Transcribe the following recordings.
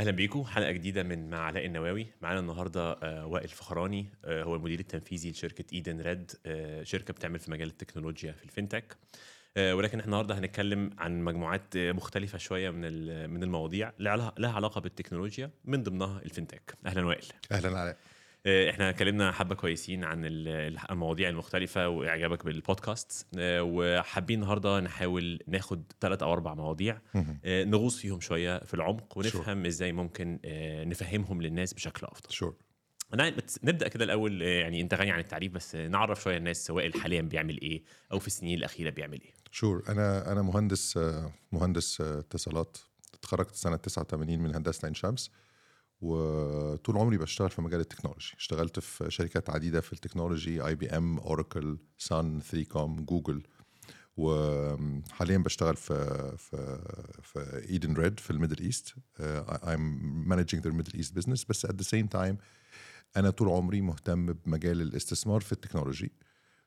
أهلا بيكم حلقة جديدة من مع علاء النواوي. معانا النهارده آه، وائل فخراني آه، هو المدير التنفيذي لشركة إيدن ريد آه، شركة بتعمل في مجال التكنولوجيا في الفينتك. ولكن إحنا النهارده هنتكلم عن مجموعات مختلفة شوية من من المواضيع لها علاقة بالتكنولوجيا من ضمنها الفينتك. أهلا وائل. أهلا علاء. إحنا اتكلمنا حبة كويسين عن ال- المواضيع المختلفة وإعجابك بالبودكاست. آه، وحابين النهارده نحاول ناخد ثلاث أو أربع مواضيع آه، نغوص فيهم شوية في العمق ونفهم إزاي ممكن آه، نفهمهم للناس بشكل أفضل. sure بس نبدأ كده الأول آه، يعني أنت غني عن التعريف بس آه، نعرف شوية الناس وائل حاليا بيعمل إيه أو في السنين الأخيرة بيعمل إيه. sure أنا أنا مهندس آه، مهندس آه، اتصالات. اتخرجت سنة 89 من هندسة عين شمس. وطول عمري بشتغل في مجال ال technology. اشتغلت في شركات عديدة في ال technology IBM Oracle Sun 3Com Google وحاليا بشتغل في في في Edenred في الميدل إيست. I'm managing their Middle East business. بس at the same time أنا طول عمري مهتم بمجال الاستثمار في ال technology.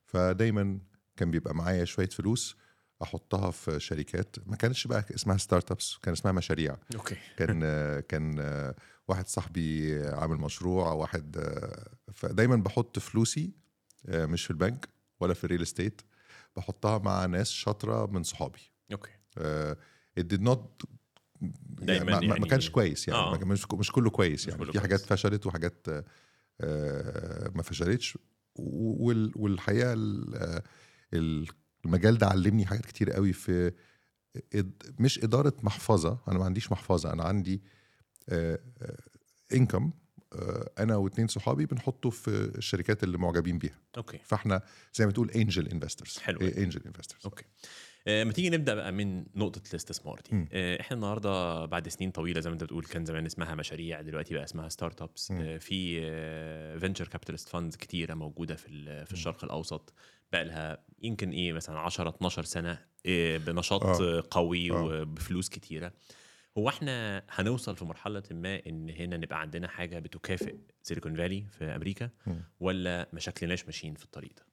فدايما كان بيبقى معايا شوية فلوس أحطها في شركات. ما كانش بقى اسمها startups كان اسمها مشاريع. okay. كان كان واحد صاحبي عامل مشروع واحد فدايما بحط فلوسي مش في البنك ولا في ال real estate بحطها مع ناس شاطرة من صحابي okay it did not دايماً يعني ما, يعني- كانش كويس يعني آه. آه. مش مش كله كويس يعني كله في حاجات. فشلت وحاجات آه، ما فشلتش وال- والحقيقة ال- آه، المجال ده علمني حاجات كتير قوي في مش إدارة محفظة أنا ما عنديش محفظة أنا عندي انكم أنا واثنين صحابي بنحطه في الشركات اللي معجبين بيها okay فإحنا زي ما تقول angel investors حلو. angel investors okay آه، ما تيجي نبدأ بقى من نقطة الاستثمار دي. آه، إحنا النهارده بعد سنين طويلة زي ما أنت بتقول كان زمان اسمها مشاريع دلوقتي بقى اسمها startups. في venture capitalist funds كتيرة موجودة في في الشرق الأوسط بقى لها يمكن إيه مثلا 10 12 سنة آه، بنشاط آه. آه. قوي آه. وبفلوس كتيرة هو إحنا هنوصل في مرحلة ما إن هنا نبقى عندنا حاجة بتكافئ سيليكون فالي في أمريكا. ولا ما شكلناش ماشيين في الطريق ده؟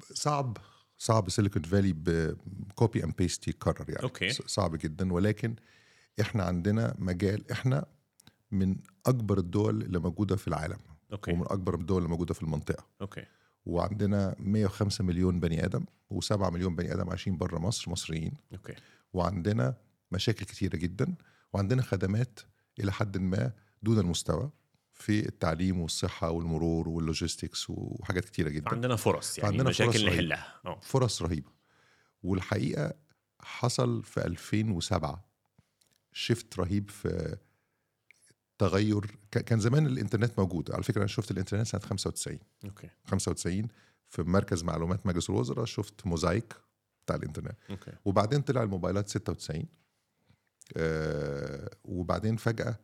صعب صعب سيليكون فالي ب copy and paste يتكرر يعني. okay. صعب جدا. ولكن إحنا عندنا مجال إحنا من أكبر الدول اللي موجودة في العالم okay. ومن أكبر الدول اللي موجودة في المنطقة. okay. وعندنا 105 مليون بني آدم و7 مليون بني آدم عايشين بره مصر مصريين. okay. وعندنا مشاكل كتيرة جدا وعندنا خدمات إلى حد ما دون المستوى في التعليم والصحة والمرور وال logistics وحاجات كتيرة جدا. فعندنا فرص يعني فعندنا مشاكل فرص رهيبة. نحلها. آه فرص رهيبة. والحقيقة حصل في 2007 shift رهيب في تغير كان زمان الإنترنت موجود. على فكرة أنا شفت الإنترنت سنة 95 okay. 95 في مركز معلومات مجلس الوزراء شفت موزايك بتاع الإنترنت. okay. وبعدين طلع الموبايلات 96 آه وبعدين فجأة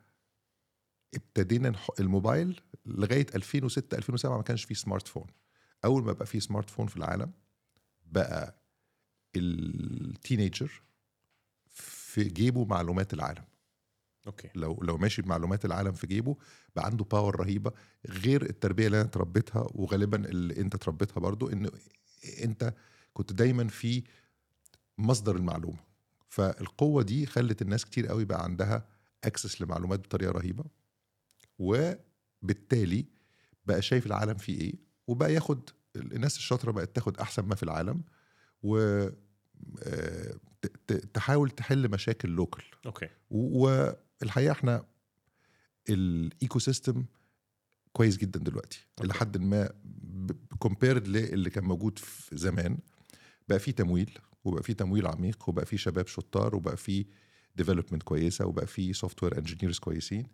ابتدينا الموبايل لغاية 2006 2007 ما كانش فيه smartphone. أول ما بقى فيه smartphone في العالم بقى ال teenager في جيبه معلومات العالم. okay. لو لو ماشي بمعلومات العالم في جيبه بقى عنده power رهيبة غير التربية اللي أنا اتربيتها وغالبا اللي أنت اتربيتها برضو ان أنت كنت دايما في مصدر المعلومة. فالقوة دي خلت الناس كتير قوي بقى عندها access لمعلومات بطريقة رهيبة وبالتالي بقى شايف العالم فيه إيه وبقى ياخد الناس الشاطرة بقت تاخد أحسن ما في العالم و آه، تحاول تحل مشاكل local okay والحقيقة إحنا ال ecosystem كويس جدا دلوقتي okay. إلى حد ما compared للي كان موجود في زمان بقى في تمويل وبقى في تمويل عميق وبقى في شباب شطار وبقى في development كويسة وبقى في software engineers كويسين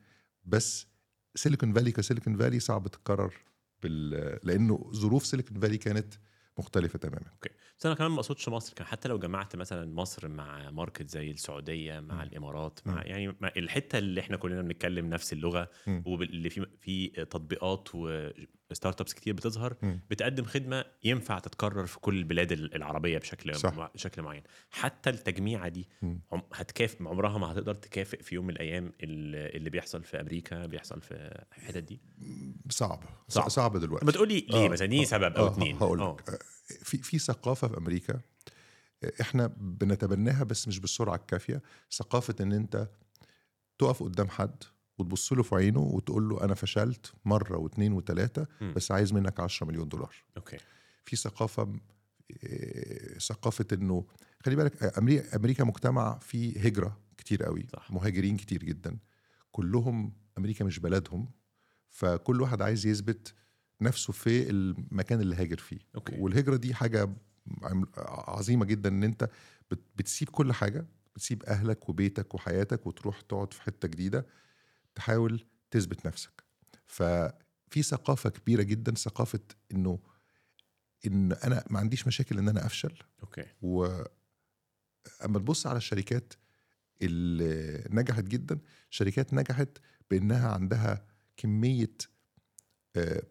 بس سيليكون فالي كسيليكون فالي صعب تتكرر بال... لأنه ظروف سيليكون فالي كانت مختلفة تماما okay بس أنا كمان ما أقصدش مصر كان حتى لو جمعت مثلا مصر مع market زي السعودية مع مم. الإمارات مع مم. يعني مع الحتة اللي إحنا كلنا بنتكلم نفس اللغة مم. واللي في في تطبيقات وستارت ابس كتير بتظهر. بتقدم خدمة ينفع تتكرر في كل البلاد العربية بشكل صح. مع- بشكل معين. حتى التجميعة دي. عم- هتكافئ عمرها ما هتقدر تكافئ في يوم من الأيام اللي بيحصل في أمريكا بيحصل في الحتت دي. صعب. صعب. صعب, دلوقتي. ما تقول لي ليه؟ آه، مثلا دي آه، سبب أو آه، اتنين. هقول آه. لك في في ثقافة في أمريكا إحنا بنتبناها بس مش بالسرعة الكافية. ثقافة إن أنت تقف قدام حد وتبص له في عينه وتقول له أنا فشلت مرة واثنين وثلاثه. بس عايز منك 10 مليون دولار okay في ثقافة إيه، ثقافة إنه خلي بالك أمريكا أمريكا مجتمع فيه هجرة كتير قوي صح. مهاجرين كتير جدا كلهم أمريكا مش بلدهم فكل واحد عايز يثبت نفسه في المكان اللي هاجر فيه okay. والهجرة دي حاجة عظيمة جدا إن أنت بت- بتسيب كل حاجة بتسيب أهلك وبيتك وحياتك وتروح تقعد في حتة جديدة تحاول تثبت نفسك. ففي ثقافة كبيرة جدا ثقافة إنه إن أنا ما عنديش مشاكل إن أنا أفشل. okay. و أما تبص على الشركات اللي نجحت جدا شركات نجحت بإنها عندها كمية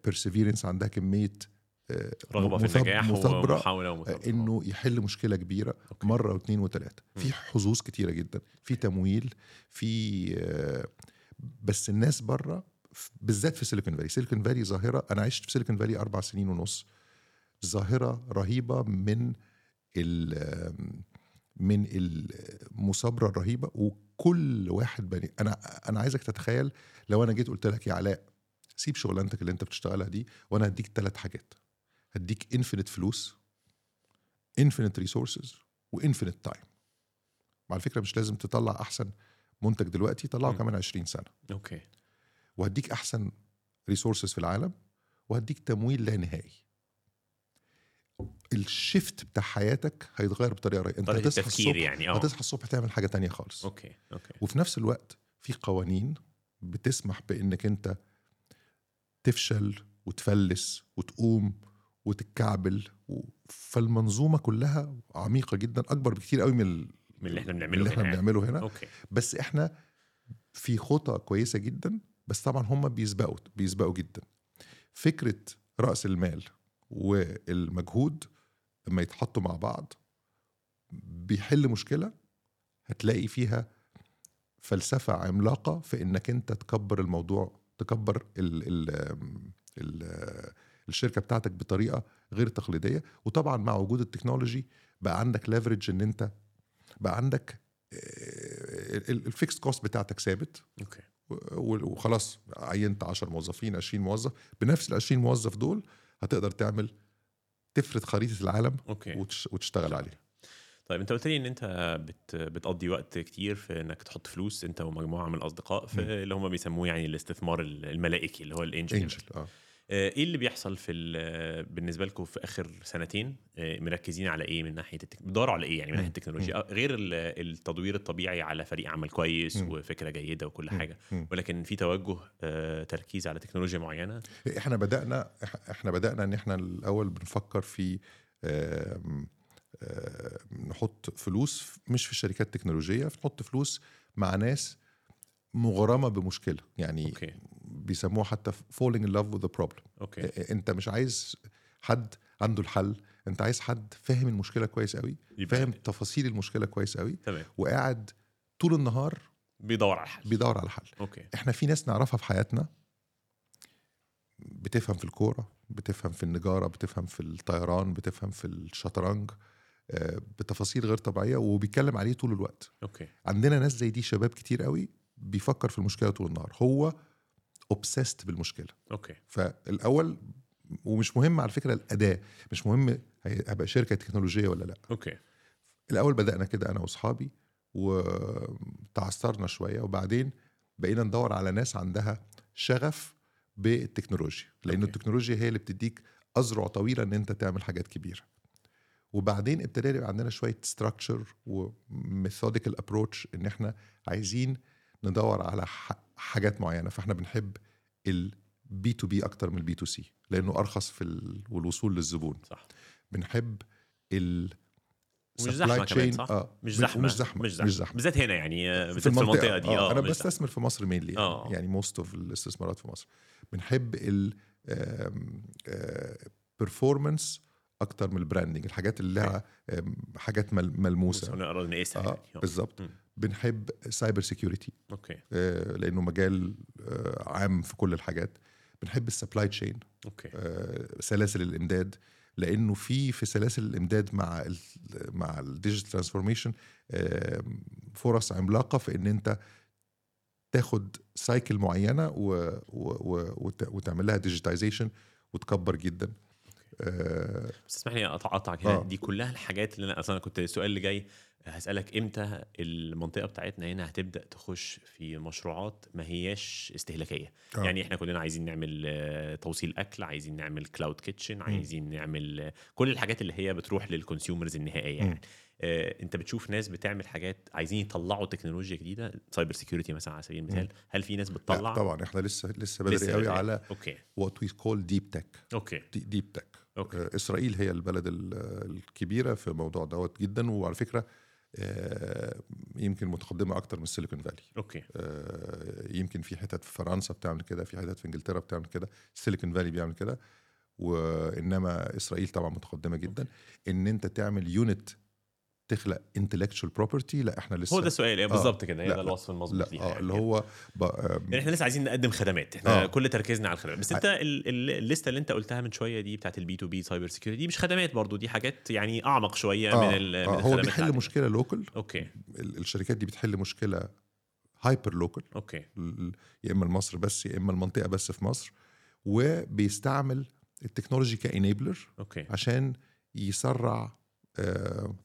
perseverance عندها كمية آه، رغبة في النجاح ومحاوله آه، ومثابرة. إنه يحل مشكلة كبيرة okay. مرة واثنين وثلاثة. في حظوظ كتيرة جدا. في تمويل في آه، بس الناس بره بالذات في سيليكون فالي سيليكون فالي ظاهرة أنا عشت في سيليكون فالي أربع سنين ونص. ظاهرة رهيبة من ال من المثابرة الرهيبة وكل واحد بني أنا أنا عايزك تتخيل لو أنا جيت قلت لك يا علاء سيب شغلانتك اللي أنت بتشتغلها دي وأنا هديك ثلاث حاجات. هديك infinite فلوس infinite resources و infinite time على فكرة مش لازم تطلع أحسن منتج دلوقتي طلعه. كمان 20 سنة. okay. وهديك أحسن resources في العالم وهديك تمويل لا نهائي. ال shift بتاع حياتك هيتغير بطريقة رهيبة. أنت هتصحى الصبح يعني آه. هتصحى الصبح تعمل حاجة تانية خالص. okay okay. وفي نفس الوقت في قوانين بتسمح بإنك أنت تفشل وتفلس وتقوم وتتكعبل فالمنظومة كلها عميقة جدا أكبر بكتير قوي من من اللي إحنا من بنعمله اللي إحنا هنا. بنعمله هنا. أوكي. بس إحنا في خطى كويسة جدا بس طبعا هم بيسبقوا بيسبقوا جدا. فكرة رأس المال والمجهود لما يتحطوا مع بعض بيحل مشكلة هتلاقي فيها فلسفة عملاقة في إنك أنت تكبر الموضوع تكبر ال ال ال الشركة بتاعتك بطريقة غير تقليدية. وطبعا مع وجود ال technology بقى عندك leverage إن أنت بقى عندك ال fixed cost بتاعتك ثابت. okay. وخلاص عينت 10 موظفين 20 موظف. بنفس ال 20 موظف دول هتقدر تعمل تفرد خريطة العالم okay. وتش- وتشتغل عليها. طيب أنت قلت لي إن أنت بت بتقضي وقت كتير في إنك تحط فلوس أنت ومجموعة من الأصدقاء في مم. اللي هم بيسموه يعني الاستثمار الملائكي اللي هو الانجل انجل آه آه، إيه اللي بيحصل في ال- بالنسبة لكم في آخر سنتين آه، مركزين على إيه من ناحية التك... بتدوروا على إيه يعني من ناحية. التكنولوجيا آه، غير ال- التدوير الطبيعي على فريق عمل كويس. وفكرة جيدة وكل. حاجة. ولكن في توجه آه، تركيز على تكنولوجيا معينة إحنا بدأنا إحنا بدأنا إن إحنا الأول بنفكر في نحط فلوس مش في شركات تكنولوجية نحط فلوس مع ناس مغرمة بمشكلة. يعني okay. بيسموها حتى falling in love with the problem. okay. أنت مش عايز حد عنده الحل أنت عايز حد فاهم المشكلة كويس قوي فاهم تفاصيل المشكلة كويس قوي تمام. وقاعد طول النهار بيدور على الحل. بيدور على حل okay. إحنا في ناس نعرفها في حياتنا بتفهم في الكورة بتفهم في النجارة بتفهم في الطيران بتفهم في الشطرنج آه، بتفاصيل غير طبيعية وبيتكلم عليه طول الوقت. okay. عندنا ناس زي دي شباب كتير قوي بيفكر في المشكلة طول النهار. هو obsessed بالمشكلة. okay. فالأول ومش مهم على فكرة الأداة مش مهم هبقى شركة تكنولوجية ولا لأ. okay. الأول بدأنا كده أنا وأصحابي وتعثرنا شوية وبعدين بقينا ندور على ناس عندها شغف بالتكنولوجيا. لأن okay. التكنولوجيا هي اللي بتديك أذرع طويلة إن أنت تعمل حاجات كبيرة. وبعدين ابتدى يبقى عندنا شوية structure و methodical approach إن إحنا عايزين ندور على حاجات معينة. فاحنا بنحب ال B2B أكتر من ال B2C لأنه أرخص في ال- والوصول للزبون. صح. بنحب ال supply زحمة كمان صح؟ آه مش زحمه مش زحمة مش زحمة. بالذات هنا يعني آه، بالذات في المنطقة دي. آه أنا مش زحمة. بستثمر في مصر mainly يعني, آه. يعني most of الاستثمارات في مصر. بنحب ال performance أكتر من ال branding الحاجات اللي لها حاجات ملموسة. نقدر نقيسها آه يعني. آه. بالظبط. بنحب cyber security okay. لأنه مجال آه، عام في كل الحاجات. بنحب ال supply chain okay. آه، سلاسل الإمداد. لأنه في في سلاسل الإمداد مع ال مع ال digital transformation فرص عملاقة في إن أنت تاخد cycle معينة و... و... و... وت... وتعمل لها digitization وتكبر جدا. آه، بس اسمح لي أقطعك هنا. آه. دي كلها الحاجات اللي أنا أصلا كنت السؤال اللي جاي هسألك إمتى المنطقة بتاعتنا هنا هتبدأ تخش في مشروعات ما هياش استهلاكية. آه. يعني إحنا كلنا عايزين نعمل توصيل أكل عايزين نعمل cloud kitchen عايزين نعمل كل الحاجات اللي هي بتروح لل consumers النهائية. يعني. آه، أنت بتشوف ناس بتعمل حاجات عايزين يطلعوا تكنولوجيا جديدة cyber security مثلا على سبيل المثال. هل في ناس بتطلع؟ طبعا إحنا لسه لسه بدري قوي. على okay. What we call deep tech okay. Deep tech okay. إسرائيل هي البلد ال- الكبيرة في الموضوع دوت جدا وعلى فكرة آه، يمكن متقدمة أكتر من السيليكون فالي okay. آه، يمكن في حتت في فرنسا بتعمل كده في حتت في إنجلترا بتعمل كده السيليكون فالي بيعمل كده وإنما إسرائيل طبعا متقدمة جدا. إن أنت تعمل unit تخلق intellectual property لا إحنا لسه هو ده السؤال إيه بالظبط كده هي لا، ده الوصف المظبوط ليها آه يعني. اللي هو ب- آه، يعني إحنا لسه عايزين نقدم خدمات إحنا آه. كل تركيزنا على الخدمات. بس أنت ال- ال- الليستة اللي أنت قلتها من شوية دي بتاعت ال B2B cyber security دي مش خدمات برضو دي حاجات يعني أعمق شوية آه، من, ال- آه، من هو الخدمات بيحل العادية. مشكلة local okay. الشركات دي بتحل مشكلة hyper local okay. يا إما لمصر بس يا إما المنطقة بس في مصر. وبيستعمل ال technology ك enabler okay. عشان يسرع آه،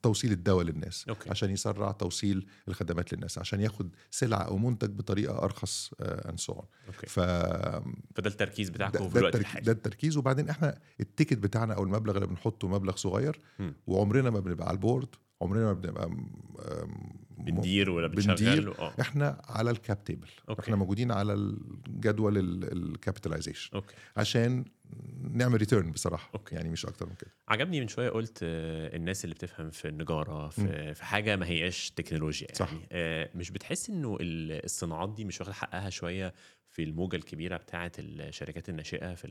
توصيل الدواء للناس أوكي. عشان يسرع توصيل الخدمات للناس عشان ياخد سلعه أو منتج بطريقة أرخص and so okay ف فده التركيز بتاعكم في الوقت الحالي ده التركيز وبعدين إحنا ال ticket بتاعنا أو المبلغ اللي بنحطه مبلغ صغير مم. وعمرنا ما بنبقى على ال board عمرنا ما بنبقى بندير ولا بندير. بتشغل آه. إحنا على ال cap table okay. إحنا موجودين على الجدول ال capitalization عشان نعمل return بصراحة. okay. يعني مش أكتر من كده. عجبني من شوية قلت آه، الناس اللي بتفهم في النجارة في, في حاجة ما هياش تكنولوجيا يعني. صح. آه، مش بتحس إنه ال- الصناعات دي مش واخدة حقها شوية في الموجة الكبيرة بتاعه الشركات الناشئة في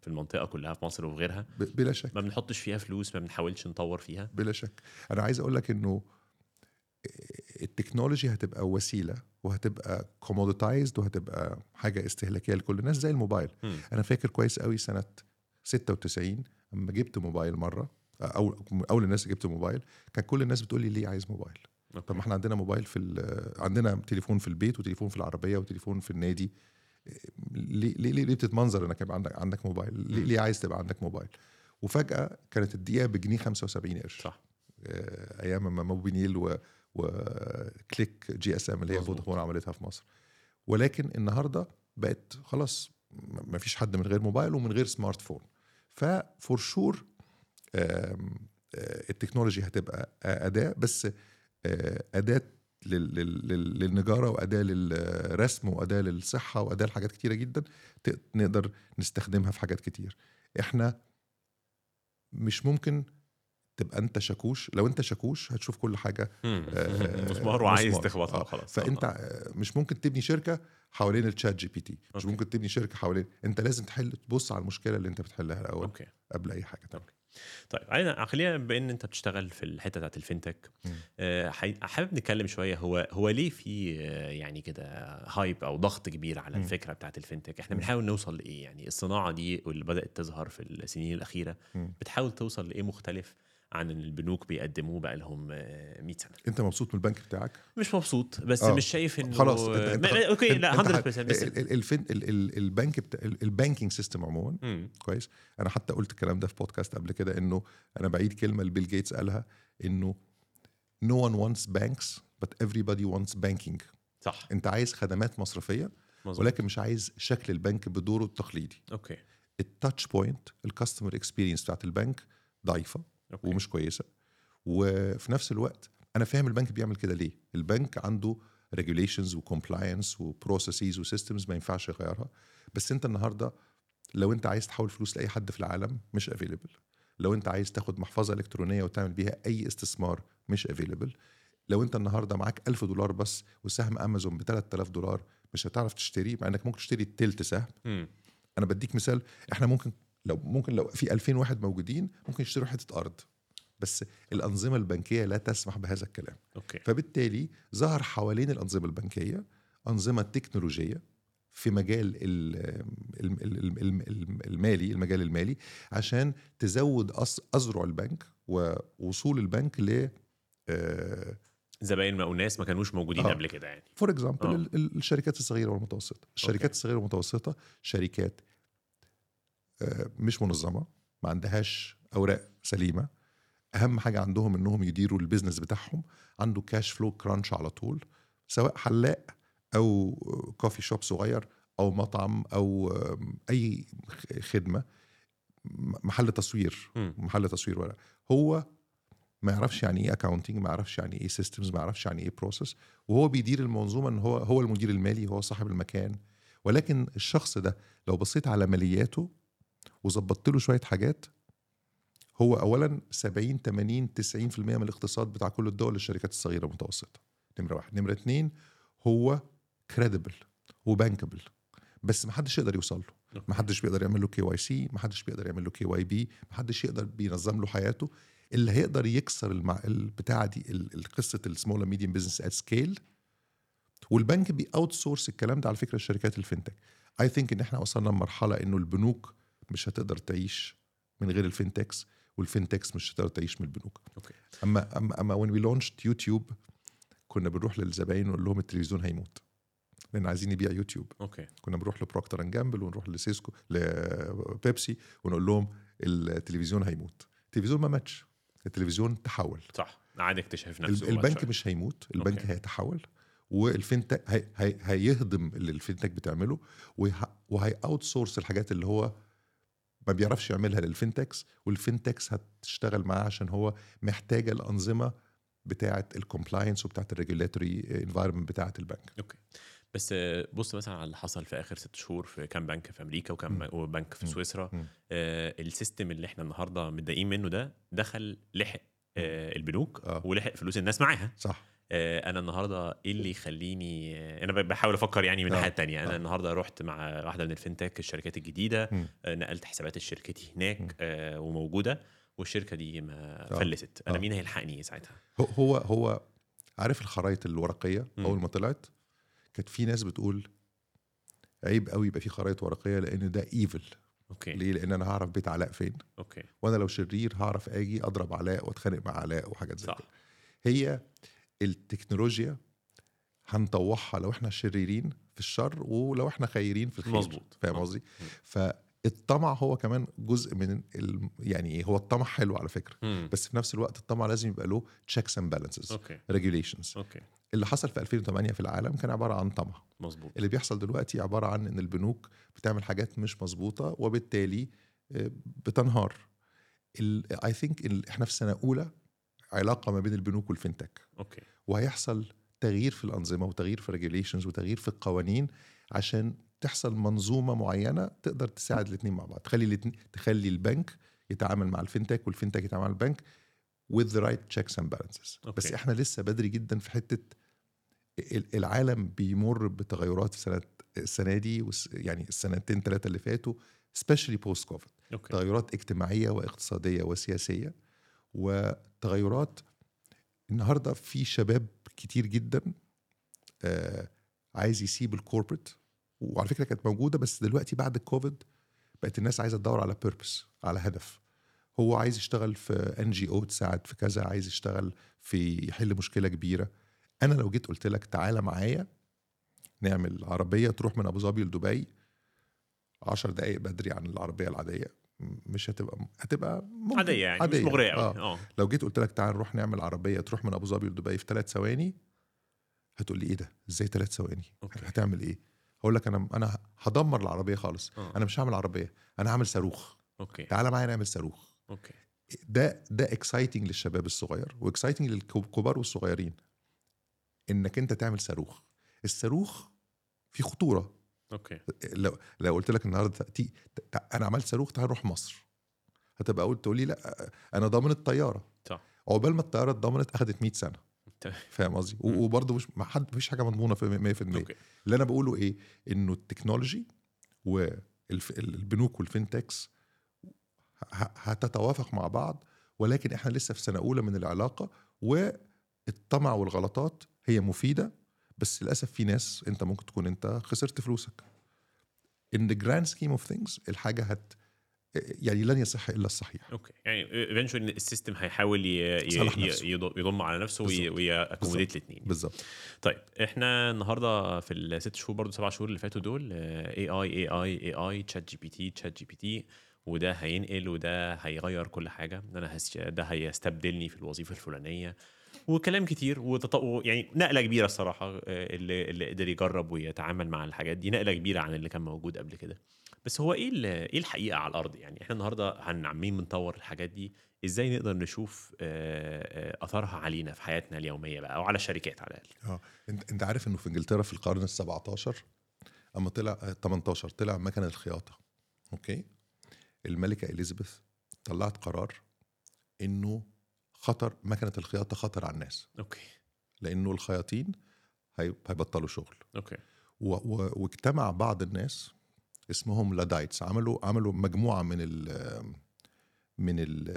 في المنطقة كلها في مصر وغيرها؟ ب- بلا شك. ما بنحطش فيها فلوس ما بنحاولش نطور فيها؟ بلا شك. أنا عايز أقول لك إنه ال technology هتبقى وسيلة وهتبقى commoditized وهتبقى حاجة استهلاكية لكل الناس زي الموبايل. مم. أنا فاكر كويس قوي سنة 96 لما جبت موبايل مرة أو أول الناس جبت موبايل كان كل الناس بتقول لي ليه عايز موبايل؟ okay. طب ما إحنا عندنا موبايل في عندنا تليفون في البيت وتليفون في العربية وتليفون في النادي. ليه ليه ليه, بتتمنظر إنك يبقى عندك عندك موبايل؟ ليه, ليه عايز تبقى عندك موبايل؟ وفجأة كانت الدقيقة بجنيه 75 قرش. صح. آه، أيام ما موبينيل و Click GSM اللي هي. فودافون عملتها في مصر. ولكن النهارده بقت خلاص ما فيش حد من غير موبايل ومن غير smartphone. ف for sure ال technology هتبقى أداة بس آه، أداة لل- لل- لل- للنجارة وأداة للرسم وأداة للصحة وأداة لحاجات كتيرة جدا نقدر نستخدمها في حاجات كتير. إحنا مش ممكن تبقى أنت شاكوش لو أنت شاكوش هتشوف كل حاجة. آه، مسمار وعايز. تخبطها آه، خلاص فأنت آه. آه، مش ممكن تبني شركة حوالين ال ChatGPT مش okay. ممكن تبني شركة حوالين أنت لازم تحل تبص على المشكلة اللي أنت بتحلها الأول okay قبل أي حاجة تانية طيب عايزنا خلينا بما إن أنت بتشتغل في الحتة بتاعت مم. آه، حابب نتكلم شوية هو هو ليه في يعني كده hype أو ضغط كبير على. الفكرة بتاعت ال fintech إحنا. بنحاول نوصل لإيه يعني الصناعة دي واللي بدأت تظهر في السنين الأخيرة. بتحاول توصل لإيه مختلف عن البنوك بيقدموه بقى لهم 100 سنة. انت مبسوط من البنك بتاعك؟ مش مبسوط بس آه. مش شايف إنه خلاص آه، انت, ما- ما- okay لا 100% بس ال- ال- ال fin ال- ال- البنك بتاع ال banking system عموما. كويس. أنا حتى قلت الكلام ده في بودكاست قبل كده إنه أنا بعيد كلمة لبيل جيتس قالها إنه no one wants banks but everybody wants banking. صح. أنت عايز خدمات مصرفية مظبوط. ولكن مش عايز شكل البنك بدوره التقليدي. okay. ال touch point ال customer experience بتاعت البنك ضعيفة. okay. ومش كويسة. وفي نفس الوقت أنا فاهم البنك بيعمل كده ليه؟ البنك عنده regulations و compliance و processes و systems ما ينفعش يغيرها. بس أنت النهارده لو أنت عايز تحول فلوس لأي حد في العالم مش available لو أنت عايز تاخد محفظة إلكترونية وتعمل بيها أي استثمار مش available لو أنت النهارده معاك 1000 دولار بس وسهم أمازون ب 3000 دولار مش هتعرف تشتريه مع إنك ممكن تشتري التلت سهم. مم. أنا بديك مثال إحنا ممكن لو ممكن لو في 2000 واحد موجودين ممكن يشتروا حتة أرض. بس الأنظمة البنكية لا تسمح بهذا الكلام. okay. فبالتالي ظهر حوالين الأنظمة البنكية أنظمة تكنولوجية في مجال ال- ال- ال- ال- ال- المالي المجال المالي عشان تزود اذرع البنك ووصول البنك ل آه، زباين ما وناس ما كانوش موجودين آه. قبل كده يعني. for example آه. الشركات الصغيرة والمتوسطة. الشركات الصغيرة والمتوسطة شركات مش منظمة ما عندهاش أوراق سليمة. أهم حاجة عندهم إنهم يديروا ال business بتاعهم. عنده cash flow crunch على طول سواء حلاق أو coffee shop صغير أو مطعم أو أي خدمة. محل تصوير. محل تصوير ورق. هو ما يعرفش يعني إيه accounting ما يعرفش يعني إيه systems ما يعرفش يعني إيه process وهو بيدير المنظومة إن هو هو المدير المالي هو صاحب المكان. ولكن الشخص ده لو بصيت على مالياته وظبطت له شوية حاجات هو اولا 70 80 90% من الاقتصاد بتاع كل الدول الشركات الصغيرة والمتوسطه نمرة واحد. نمرة اتنين هو credible و bankable بس ما حدش يقدر يوصل له. ما حدش بيقدر يعمل له KYC ما حدش بيقدر يعمل له KYB ما حدش يقدر بينظم له حياته. اللي هيقدر يكسر المع... البتاعة دي ال- القصة ال small medium business at scale والبنك بي outsource الكلام ده على فكرة الشركات ال fintech I think إن إحنا وصلنا لمرحلة إنه البنوك مش هتقدر تعيش من غير ال fintechs وال fintechs مش هتقدر تعيش من البنوك. okay. أما أما أما when we launched YouTube كنا بنروح للزباين ونقول لهم التلفزيون هيموت. لأن عايزين نبيع YouTube. okay. كنا بنروح ل Procter and Gamble ونروح ل Cisco لبيبسي ونقول لهم التلفزيون هيموت. التلفزيون ما ماتش. التلفزيون تحول. صح. عاد اكتشف نفسه البنك. مش هيموت. البنك okay. هيتحول وال fintech هي هي هيهضم اللي ال fintech بتعمله وه- وهي outsource الحاجات اللي هو ما بيعرفش يعملها لل fintechs وال fintechs هتشتغل معاه عشان هو محتاجه الأنظمة بتاعة ال compliance وبتاعة ال regulatory environment بتاعة البنك okay بس بص مثلا على اللي حصل في آخر ست شهور في كام بنك في أمريكا وكام مم. وبنك في. سويسرا. آه ال system اللي إحنا النهارده متضايقين منه ده دخل لحق آه البنوك آه. ولحق فلوس الناس معاها صح أنا النهارده إيه اللي يخليني آه أنا بحاول أفكر يعني من آه. الناحيه التانية أنا آه. النهارده رحت مع واحدة من ال fintech الشركات الجديدة. آه نقلت حسابات شركتي. هناك آه وموجودة والشركة دي ما آه. فلست أنا آه. مين هيلحقني ساعتها هو هو عارف الخرائط الورقية. أول ما طلعت كانت في ناس بتقول عيب قوي يبقى في خرائط ورقية لأن ده evil okay ليه لأن أنا هعرف بيت علاء فين okay وأنا لو شرير هعرف آجي أضرب علاء وأتخانق مع علاء وحاجات زي كده هي التكنولوجيا هنطوعها لو إحنا شريرين في الشر ولو إحنا خيرين في الخير. مظبوط. فاهم. قصدي. فالطمع هو كمان جزء من ال... يعني هو الطمع حلو على فكرة. مم. بس في نفس الوقت الطمع لازم يبقى له checks and balances okay. regulations okay. اللي حصل في 2008 في العالم كان عبارة عن طمع. مظبوط. اللي بيحصل دلوقتي عبارة عن إن البنوك بتعمل حاجات مش مظبوطة وبالتالي آه، بتنهار. I think إحنا في سنة أولى علاقة ما بين البنوك وال fintech okay. وهيحصل تغيير في الأنظمة وتغيير في regulations وتغيير في القوانين عشان تحصل منظومة معينة تقدر تساعد الاثنين مع بعض. تخلي تخلي البنك يتعامل مع ال fintech وال fintech يتعامل مع البنك with the right checks and balances. okay. بس إحنا لسه بدري جدا في حتة ال- العالم بيمر بتغيرات في سنه السنة دي يعني السنتين ثلاثة اللي فاتوا especially post covid okay. تغيرات اجتماعية واقتصادية وسياسية وتغيرات النهارده في شباب كتير جدا آه عايز يسيب ال corporate وعلى فكرة كانت موجودة بس دلوقتي بعد الكوفيد بقت الناس عايزة تدور على purpose على هدف. هو عايز يشتغل في NGO تساعد في كذا عايز يشتغل في يحل مشكلة كبيرة. أنا لو جيت قلت لك تعالى معايا نعمل عربية تروح من أبو ظبي لدبي 10 دقائق بدري عن العربية العادية مش هتبقى هتبقى ممكن. عادية يعني مش مغرية قوي آه. آه. لو جيت قلت لك تعال نروح نعمل عربية تروح من أبو ظبي لدبي في ثلاث ثواني هتقول لي إيه ده؟ إزاي ثلاث ثواني؟ okay. هتعمل إيه؟ هقول لك أنا أنا هدمر العربية خالص. آه. أنا مش هعمل عربية أنا هعمل صاروخ. okay. تعالى معايا نعمل صاروخ. okay. ده ده exciting للشباب الصغير و exciting للكبار والصغيرين إنك أنت تعمل صاروخ. الصاروخ في خطورة. okay. لو لو قلت لك النهارده تي تع- أنا عملت صاروخ تعال نروح مصر. هتبقى قلت تقول لي لا أنا ضامن الطيارة. صح. عقبال ما الطيارة اتضمنت اخذت 100 سنة. تمام. فاهم قصدي؟ وبرضه مش ما حد مفيش حاجة مضمونة في 100% okay. اللي أنا بقوله إيه؟ إنه ال technology والبنوك ه- هتتوافق مع بعض ولكن إحنا لسه في سنة أولى من العلاقة والطمع والغلطات هي مفيدة بس للأسف في ناس أنت ممكن تكون أنت خسرت فلوسك. In the grand scheme of things الحاجة هت يعني لن يصح إلا الصحيح. okay. يعني eventually ال system هيحاول يضم على نفسه. وي accommodate الاثنين بالظبط. طيب إحنا النهارده في الست شهور برضو سبع شهور اللي فاتوا دول اي اي اي اي اي اي تشات جي بي تي تشات جي بي تي وده هينقل وده هيغير كل حاجة. أنا هس... ده هيستبدلني في الوظيفة الفلانية. وكلام كتير وتط... يعني نقلة كبيرة الصراحة آه، اللي اللي قدر يجرب ويتعامل مع الحاجات دي نقلة كبيرة عن اللي كان موجود قبل كده. بس هو إيه إيه الحقيقة على الأرض؟ يعني إحنا النهارده هنعمين بنطور الحاجات دي إزاي نقدر نشوف آه، آه، اثرها علينا في حياتنا اليومية بقى أو على الشركات على الأقل؟ آه انت أنت عارف إنه في إنجلترا في القرن ال 17 أما طلع آه، 18 طلع مكنة الخياطة okay؟ الملكة إليزابيث طلعت قرار إنه خطر مكنة الخياطة خطر على الناس. okay. لأنه الخياطين هي- هيبطلوا شغل. okay. و- و- واجتمع بعض الناس اسمهم Luddites. عملوا عملوا مجموعة من ال من ال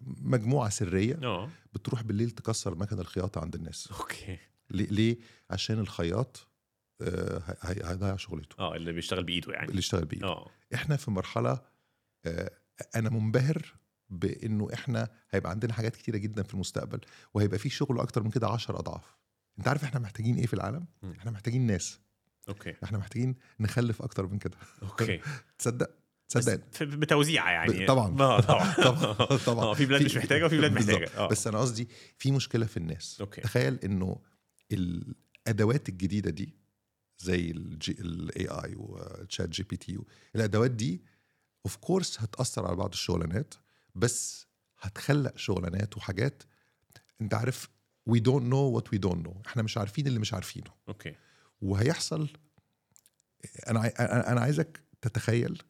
مجموعة سرية آه. بتروح بالليل تكسر مكن الخياطة عند الناس. okay. ليه؟ ليه؟ عشان الخياط آه، هي- هيضيع شغلته. آه اللي بيشتغل بإيده اللي يعني يشتغل بإيده. آه. إحنا في مرحلة آه، أنا منبهر بانه إحنا هيبقى عندنا حاجات كتيرة جدا في المستقبل وهيبقى في شغل أكتر من كده 10 أضعاف. أنت عارف إحنا محتاجين إيه في العالم؟ مم. إحنا محتاجين ناس. okay. إحنا محتاجين نخلف أكتر من كده. okay. تصدق؟ تصدق. بتوزيعه يعني. طبعا. آه طبعا. طبعا. طبعا آه في بلاد مش محتاجة وفي بلاد. محتاجة. آه. بس أنا قصدي في مشكلة في الناس. okay. تخيل إنه الأدوات الجديدة دي زي ال AI و ChatGPT الأدوات دي of course هتأثر على بعض الشغلانات بس هتخلق شغلانات وحاجات انت عارف we don't know what we don't know إحنا مش عارفين اللي مش عارفينه. okay. وهيحصل أنا أنا عايزك تتخيل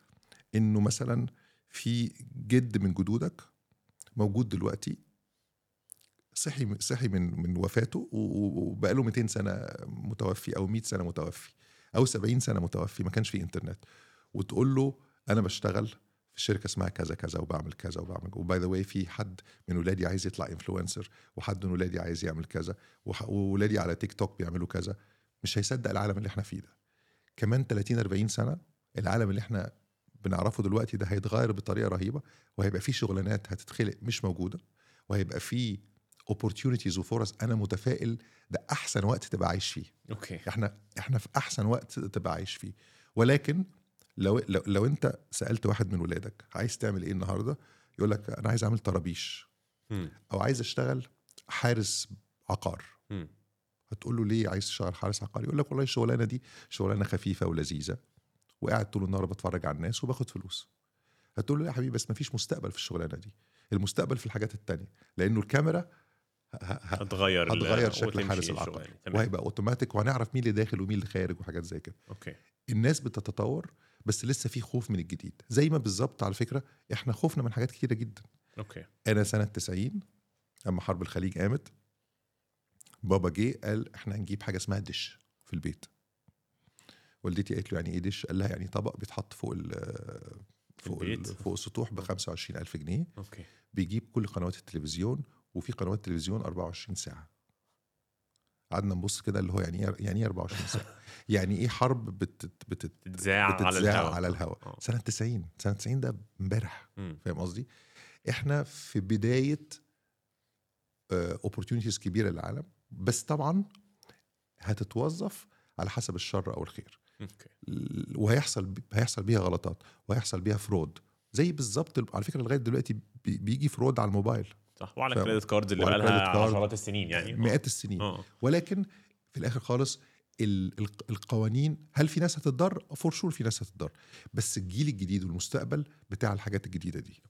انه مثلا في جد من جدودك موجود دلوقتي صحي صحي من من وفاته وبقاله 200 سنة متوفي أو 100 سنة متوفي أو 70 سنة متوفي ما كانش في إنترنت. وتقول له أنا بشتغل في شركة اسمها كذا كذا وبعمل كذا وبعمل و by the way في حد من ولادي عايز يطلع influencer وحد من ولادي عايز يعمل كذا وولادي على تيك توك بيعملوا كذا. مش هيصدق العالم اللي إحنا فيه ده. كمان 30 40 سنة العالم اللي إحنا بنعرفه دلوقتي ده هيتغير بطريقة رهيبة وهيبقى فيه شغلانات هتتخلق مش موجودة وهيبقى فيه opportunities وفرص أنا متفائل ده أحسن وقت تبقى عايش فيه. أوكي. إحنا إحنا في أحسن وقت تبقى عايش فيه. ولكن لو لو, لو انت سألت واحد من ولادك عايز تعمل إيه النهارده يقول لك أنا عايز أعمل طرابيش. أو عايز أشتغل حارس عقار. هتقول له ليه عايز تشتغل حارس عقاري يقول لك والله الشغلانة دي شغلانة خفيفة ولذيذة وقاعد طول النهار بتفرج على الناس وباخد فلوس. هتقول له يا حبيبي بس مفيش مستقبل في الشغلانة دي. المستقبل في الحاجات التانية لأنه الكاميرا هتغير هتغير شكل حارس العقار وهيبقى اوتوماتيك وهنعرف مين اللي داخل ومين اللي خارج وحاجات زي كده. okay. الناس بتتطور بس لسه في خوف من الجديد. زي ما بالظبط على فكرة إحنا خوفنا من حاجات كتيرة جدا. okay. أنا سنة 90 لما حرب الخليج قامت بابا جه قال إحنا هنجيب حاجة اسمها دش في البيت. والدتي قالت له يعني إيه دش؟ قال لها يعني طبق بيتحط فوق ال فوق ال البيت؟ فوق السطوح ب 25000 جنيه. okay. بيجيب كل قنوات التلفزيون وفي قنوات تلفزيون 24 ساعة. قعدنا نبص كده اللي هو يعني إيه يعني إيه 24 ساعه يعني إيه حرب بتت بتت تتذاع على بتتذاع الهواء على الهواء آه. سنة 90 سنة 90 ده امبارح. فاهم قصدي؟ إحنا في بداية opportunities كبيرة للعالم. بس طبعا هتتوظف على حسب الشر أو الخير. ال- وهيحصل هيحصل بيها غلطات وهيحصل بيها fraud زي بالظبط على فكرة لغاية دلوقتي بي- بيجي fraud على الموبايل. صح وعلى؟ ال credit cards اللي بقى لها card. عشرات السنين يعني مئات السنين آه ولكن في الآخر خالص ال- ال- القوانين هل في ناس هتتضر؟ for sure في ناس هتتضر بس الجيل الجديد والمستقبل بتاع الحاجات الجديدة دي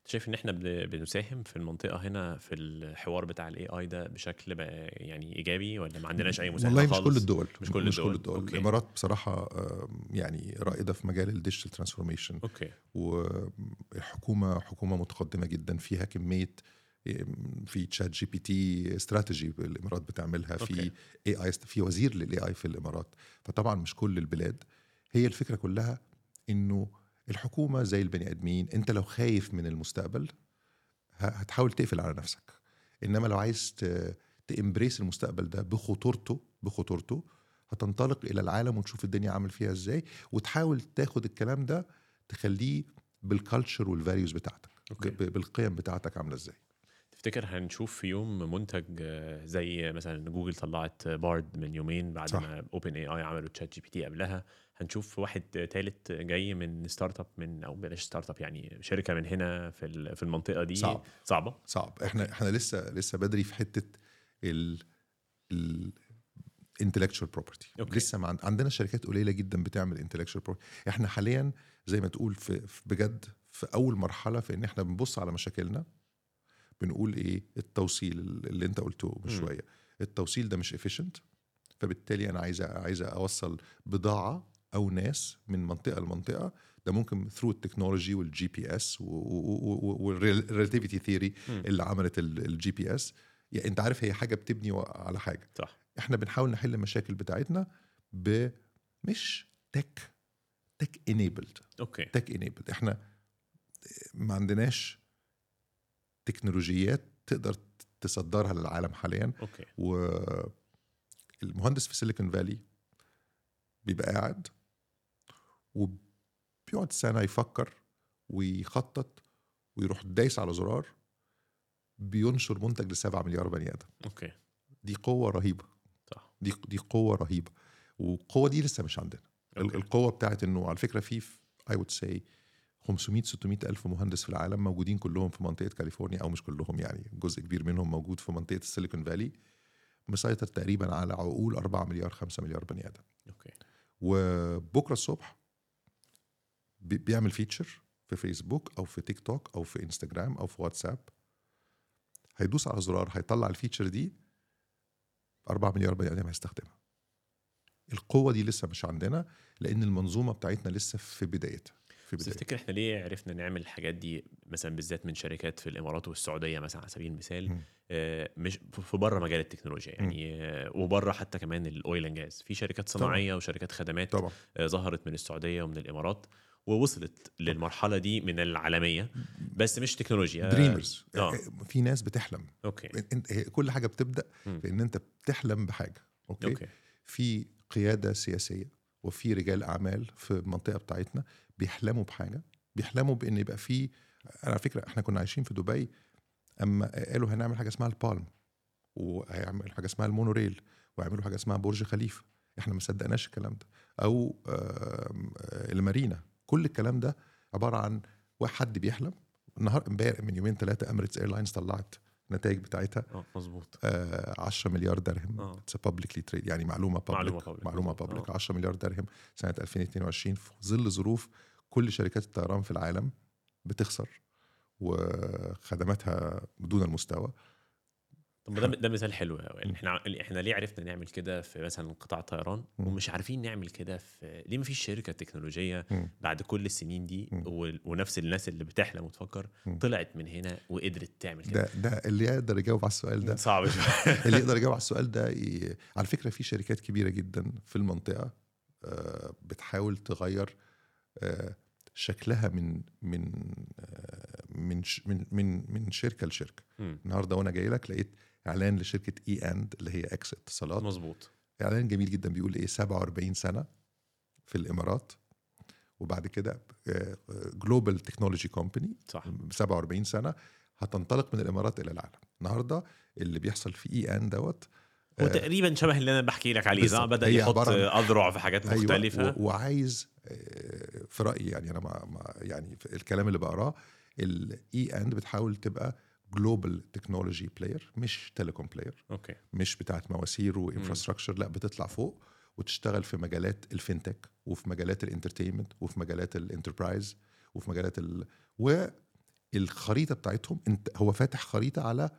أنت شايف إن إحنا بن- بنساهم في المنطقة هنا في الحوار بتاع ال AI ده بشكل بقى يعني إيجابي ولا ما عندناش أي مساهمة والله مش خالص؟ كل الدول مش كل مش كل الدول. الدول okay. الإمارات بصراحة يعني رائدة في مجال ال digital transformation okay والحكومة حكومة متقدمة جدا فيها كمية في ChatGPT strategy الامارات بتعملها في. AI في وزير لل AI في الإمارات فطبعا مش كل البلاد هي الفكرة كلها إنه الحكومة زي البني آدمين أنت لو خايف من المستقبل هتحاول تقفل على نفسك إنما لو عايز to embrace المستقبل ده بخطورته بخطورته هتنطلق إلى العالم وتشوف الدنيا عامل فيها إزاي وتحاول تاخد الكلام ده تخليه بال culture وال values بتاعتك okay. بالقيم بتاعتك عاملة إزاي تفتكر هنشوف في يوم منتج آه، زي مثلا جوجل طلعت Bard من يومين بعد صح. ما OpenAI عملوا ChatGPT قبلها. هنشوف واحد تالت جاي من startup من أو بلاش startup يعني شركة من هنا في في المنطقة دي. صعب. صعبة؟ صعب. إحنا إحنا لسه لسه بدري في حتة ال ال intellectual property. okay. لسه ما عند- عندنا شركات قليلة جدا بتعمل intellectual property. إحنا حاليا زي ما تقول في, في بجد في أول مرحلة في إن إحنا بنبص على مشاكلنا. بنقول إيه؟ التوصيل اللي أنت قلته من. شوية التوصيل ده مش efficient فبالتالي أنا عايز عايز أوصل بضاعة أو ناس من منطقة لمنطقة. ده ممكن through ال technology وال GPS وال relativity theory. اللي عملت ال GPS يعني أنت عارف هي حاجة بتبني على حاجة. صح. إحنا بنحاول نحل المشاكل بتاعتنا ب مش tech tech enabled okay. tech enabled إحنا ما عندناش تكنولوجيات تقدر تصدرها للعالم حاليا. okay. والمهندس في Silicon Valley بيبقى قاعد وبيقعد سنة يفكر ويخطط ويروح دايس على زرار بينشر منتج لسبعة مليار بني آدم. okay. دي قوة رهيبة. صح. دي دي قوة رهيبة. والقوه دي لسه مش عندنا. okay. القوة بتاعت إنه على فكرة في I would say 500 600 ألف مهندس في العالم موجودين كلهم في منطقة كاليفورنيا أو مش كلهم يعني جزء كبير منهم موجود في منطقة ال Silicon Valley مسيطر تقريبا على عقول 4 مليار 5 مليار بني آدم. okay. وبكرة الصبح بي- بيعمل feature في فيسبوك أو في تيك توك أو في انستجرام أو في واتساب هيدوس على زرار هيطلع ال feature دي 4 مليار بني آدم هيستخدمها. القوة دي لسه مش عندنا لأن المنظومة بتاعتنا لسه في بدايتها. في بدايتها تفتكر إحنا ليه عرفنا نعمل الحاجات دي مثلا بالذات من شركات في الإمارات والسعودية مثلا على سبيل المثال. آه، مش في بره مجال التكنولوجيا يعني آه، وبره حتى كمان ال oil and gas. في شركات طبعاً. صناعية وشركات خدمات طبعا. آه، ظهرت من السعودية ومن الإمارات ووصلت للمرحلة دي من العالمية بس مش تكنولوجيا. dreamers آه. في ناس بتحلم. okay. كل حاجة بتبدأ مم. في إن أنت بتحلم بحاجة okay, okay. في قيادة سياسية وفي رجال أعمال في المنطقة بتاعتنا بيحلموا بحاجة بيحلموا بإن يبقى في على فكرة إحنا كنا عايشين في دبي أما قالوا هنعمل حاجة اسمها ال Palm وهيعمل حاجة اسمها ال monorail ويعملوا حاجة اسمها برج خليفة. إحنا ما صدقناش الكلام ده. أو آه، المارينا. كل الكلام ده عبارة عن واحد حد بيحلم. النهار امبارح من يومين ثلاثة Emirates Airlines طلعت النتائج بتاعتها آه مظبوط آه 10 مليار درهم it's publicly traded يعني معلومة معلومة public. معلومة بالظبط. public آه. 10 مليار درهم سنة 2022 في ظل ظروف كل شركات الطيران في العالم بتخسر وخدماتها دون المستوى طب ده ده مثال حلو قوي يعني إحنا إحنا ليه عرفنا نعمل كده في مثلا قطاع الطيران. ومش عارفين نعمل كده في ليه ما فيش شركة تكنولوجية. بعد كل السنين دي. ونفس الناس اللي بتحلم وتفكر. طلعت من هنا وقدرت تعمل كده ده ده اللي يقدر يجاوب على السؤال ده صعب اللي يقدر يجاوب على السؤال ده ي... على فكرة في شركات كبيرة جدا في المنطقة آه، بتحاول تغير آه، شكلها من من آه، من من من شركة لشركة. النهارده وأنا جاي لك لقيت إعلان لشركة اي اند اللي هي ex اتصالات. مظبوط. إعلان جميل جدا بيقول إيه 47 سنة في الإمارات. وبعد كده global technology company صح. 47 سنة هتنطلق من الإمارات إلى العالم. النهارده اللي بيحصل في اي ان دوت هو آه، تقريبا شبه اللي أنا بحكي لك عليه بالظبط. بدأ يحط أذرع في حاجات مختلفة. أيوة وعايز آه، في رأيي يعني أنا ما ما يعني في الكلام اللي بقراه الاي اند بتحاول تبقى global technology player مش telecom player okay مش بتاعت مواسير و infrastructure لا بتطلع فوق وتشتغل في مجالات ال FinTech وفي مجالات ال entertainment وفي مجالات ال enterprise وفي مجالات ال... والخريطة بتاعتهم انت هو فاتح خريطة على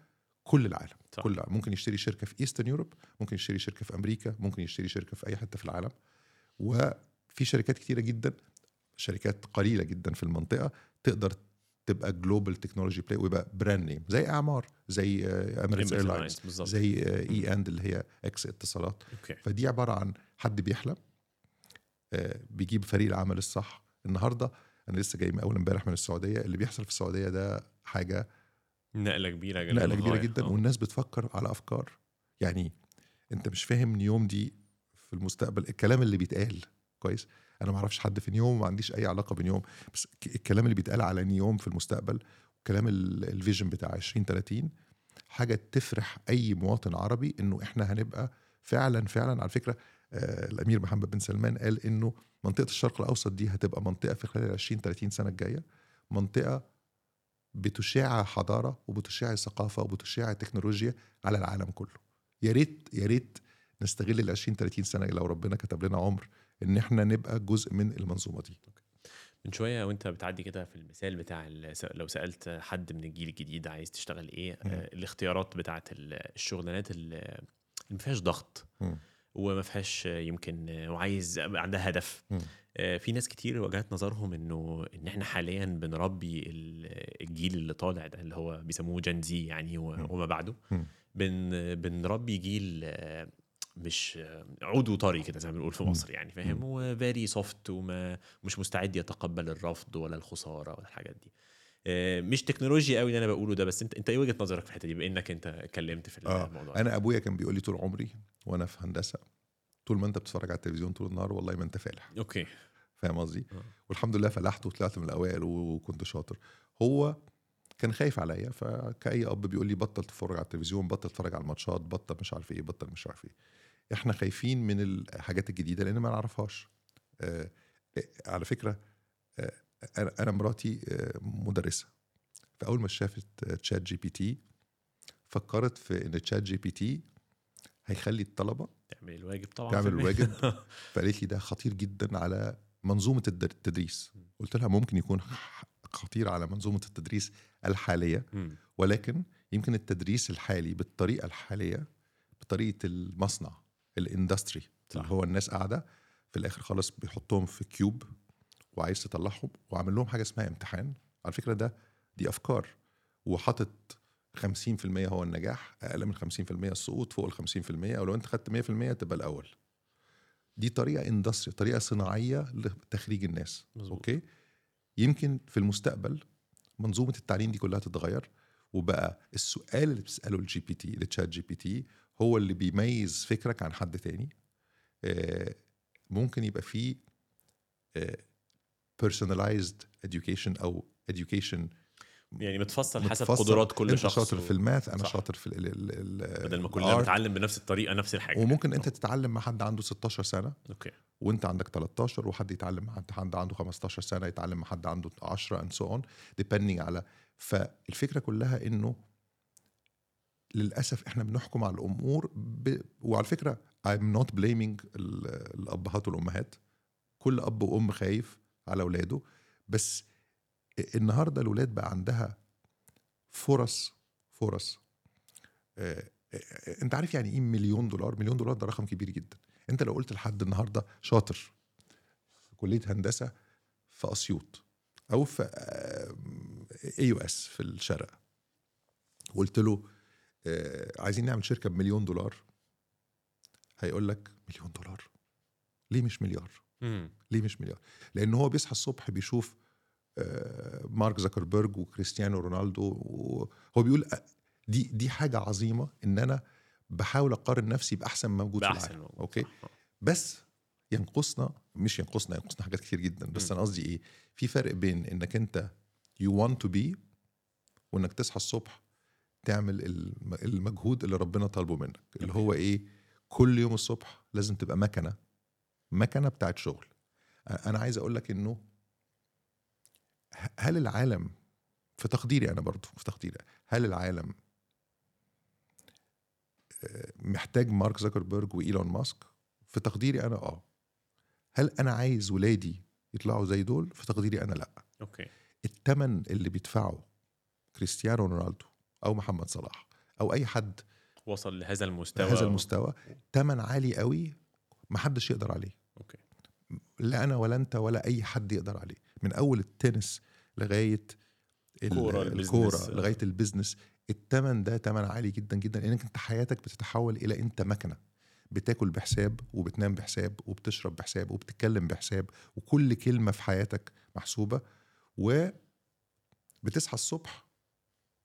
كل العالم صح. كل العالم. ممكن يشتري شركة في Eastern Europe ممكن يشتري شركة في أمريكا ممكن يشتري شركة في أي حتة في العالم وفي شركات كتيرة جدا شركات قليلة جدا في المنطقة تقدر تبقى global technology player ويبقى brand name زي إعمار زي Emirates Emirates Airlines زي اي اند اللي هي ex اتصالات. okay. فدي عبارة عن حد بيحلم آه، بيجيب فريق العمل الصح. النهارده أنا لسه جاي من أول امبارح من السعودية اللي بيحصل في السعودية ده حاجة نقلة كبيرة جدا. نقلة كبيرة. جدا آه. والناس بتفكر على أفكار. يعني أنت مش فاهم نيوم دي في المستقبل الكلام اللي بيتقال. كويس؟ أنا ما أعرفش حد في نيوم ما عنديش أي علاقة بنيوم. بس الكلام اللي بيتقال على نيوم في المستقبل وكلام ال- vision بتاع 2030 حاجة تفرح أي مواطن عربي إنه إحنا هنبقى فعلا فعلا على فكرة آه الأمير محمد بن سلمان قال إنه منطقة الشرق الأوسط دي هتبقى منطقة في خلال 20 30 سنة الجاية منطقة بتشاع حضارة وبتشاع ثقافة وبتشاع تكنولوجيا على العالم كله. يا ريت يا ريت نستغل ال 20 30 سنة لو ربنا كتب لنا عمر إن إحنا نبقى جزء من المنظومة دي من شوية وأنت بتعدي كده في المثال بتاع لو سألت حد من الجيل الجديد عايز تشتغل إيه مم. آه، الاختيارات بتاعت ال- الشغلانات ال- اللي ما فيهاش ضغط. وما فيهاش يمكن وعايز عندها هدف مم. آه، في ناس كتير وجهات نظرهم إنه إن إحنا حاليا بنربي ال- الجيل اللي طالع ده اللي هو بيسموه جن زي يعني. وما بعده. بن بنربي جيل آه، مش عود وطري كده زي ما بنقول في. مصر يعني فاهم؟ و very soft وما مش مستعد يتقبل الرفض ولا الخسارة ولا الحاجات دي. آه، مش تكنولوجيا قوي اللي أنا بقوله ده بس أنت أنت إيه وجهة نظرك في الحتة دي بما إنك أنت اتكلمت في آه، الموضوع أنا أبويا كان بيقول لي طول عمري وأنا في هندسة طول ما أنت بتتفرج على التلفزيون طول النهار والله ما أنت فالح. أوكي. فاهم قصدي؟ آه. والحمد لله فلحت وطلعت من الأوائل وكنت شاطر. هو كان خايف عليا فكأي أب بيقول لي بطل تتفرج على التلفزيون بطل تتفرج على الماتشات بطل مش عارف إيه بطل مش عارف إيه. إحنا خايفين من الحاجات الجديدة لأن ما نعرفهاش آه آه، على فكرة آه أنا أنا مراتي آه مدرسة فأول ما شافت تشات جي بي تي فكرت في إن تشات جي بي تي هيخلي الطلبة تعمل الواجب طبعا تعمل. الواجب. فقالت لي ده خطير جدا على منظومة التدريس قلت لها ممكن يكون خطير على منظومة التدريس الحالية. ولكن يمكن التدريس الحالي بالطريقة الحالية بطريقة المصنع ال industry صح. اللي هو الناس قاعدة في الآخر خالص بيحطهم في cube وعايز تطلعهم وعامل لهم حاجة اسمها امتحان. على فكرة ده دي أفكار. وحاطط 50% هو النجاح أقل من 50% السقوط فوق ال 50% أو لو أنت خدت 100% تبقى الأول. دي طريقة industry طريقة صناعية لتخريج الناس. مظبوط. أوكي؟ يمكن في المستقبل منظومة التعليم دي كلها تتغير وبقى السؤال اللي بتسأله الجي بي تي لتشات جي بي تي هو اللي بيميز فكرك عن حد تاني آه، ممكن يبقى فيه آه، personalized education أو education يعني متفصل حسب متفصل. قدرات كل أنت شخص شاطر و- في ال math أنا صح. شاطر في ال ال ال بدل ما كلنا ال art. نتعلم بنفس الطريقة نفس الحاجة وممكن أنت تتعلم مع حد عنده 16 سنة أوكي وأنت عندك 13 وحد يتعلم مع حد عنده 15 سنة يتعلم مع حد عنده 10 and so on depending على فالفكرة كلها إنه للأسف إحنا بنحكم على الأمور ب... وعلى فكرة I'm not blaming ال- الأبهات والأمهات. كل أب وأم خايف على أولاده. بس النهارده الأولاد بقى عندها فرص فرص. آه، آه، أنت عارف يعني إيه مليون دولار؟ مليون دولار ده رقم كبير جدا. أنت لو قلت لحد النهارده شاطر في كلية هندسة في أسيوط أو في AUS في الشرق وقلت له عايزين نعمل شركة بمليون دولار هيقول لك مليون دولار ليه مش مليار مم. ليه مش مليار لأن هو بيصحى الصبح بيشوف آه، مارك زكربرج وكريستيانو رونالدو وهو بيقول آه، دي دي حاجة عظيمة إن أنا بحاول أقارن نفسي بأحسن موجود في بأحسن العالم موجود، أوكي. آه. بس ينقصنا مش ينقصنا ينقصنا حاجات كتير جدا بس مم. أنا قصدي إيه في فرق بين إنك أنت you want to be وإنك تصحى الصبح تعمل الم- المجهود اللي ربنا طالبه منك اللي هو إيه كل يوم الصبح لازم تبقى مكنة مكنة بتاعت شغل. أنا عايز أقول لك إنه هل العالم في تقديري أنا برضو في تقديري هل العالم آه، محتاج مارك زكربرج وإيلون ماسك؟ في تقديري أنا آه. هل أنا عايز ولادي يطلعوا زي دول؟ في تقديري أنا لأ. أوكي. الثمن اللي بيدفعه كريستيانو رونالدو أو محمد صلاح أو أي حد وصل لهذا المستوى. هذا المستوى. ثمن عالي قوي محدش يقدر عليه. أوكي. لا أنا ولا أنت ولا أي حد يقدر عليه. من أول التنس لغاية. الكورة لغاية ال business. الثمن ده ثمن عالي جدا جدا. لأنك أنت حياتك بتتحول إلى أنت مكنة. بتاكل بحساب وبتنام بحساب وبتشرب بحساب وبتتكلم بحساب وكل كلمة في حياتك محسوبة. و بتصحى الصبح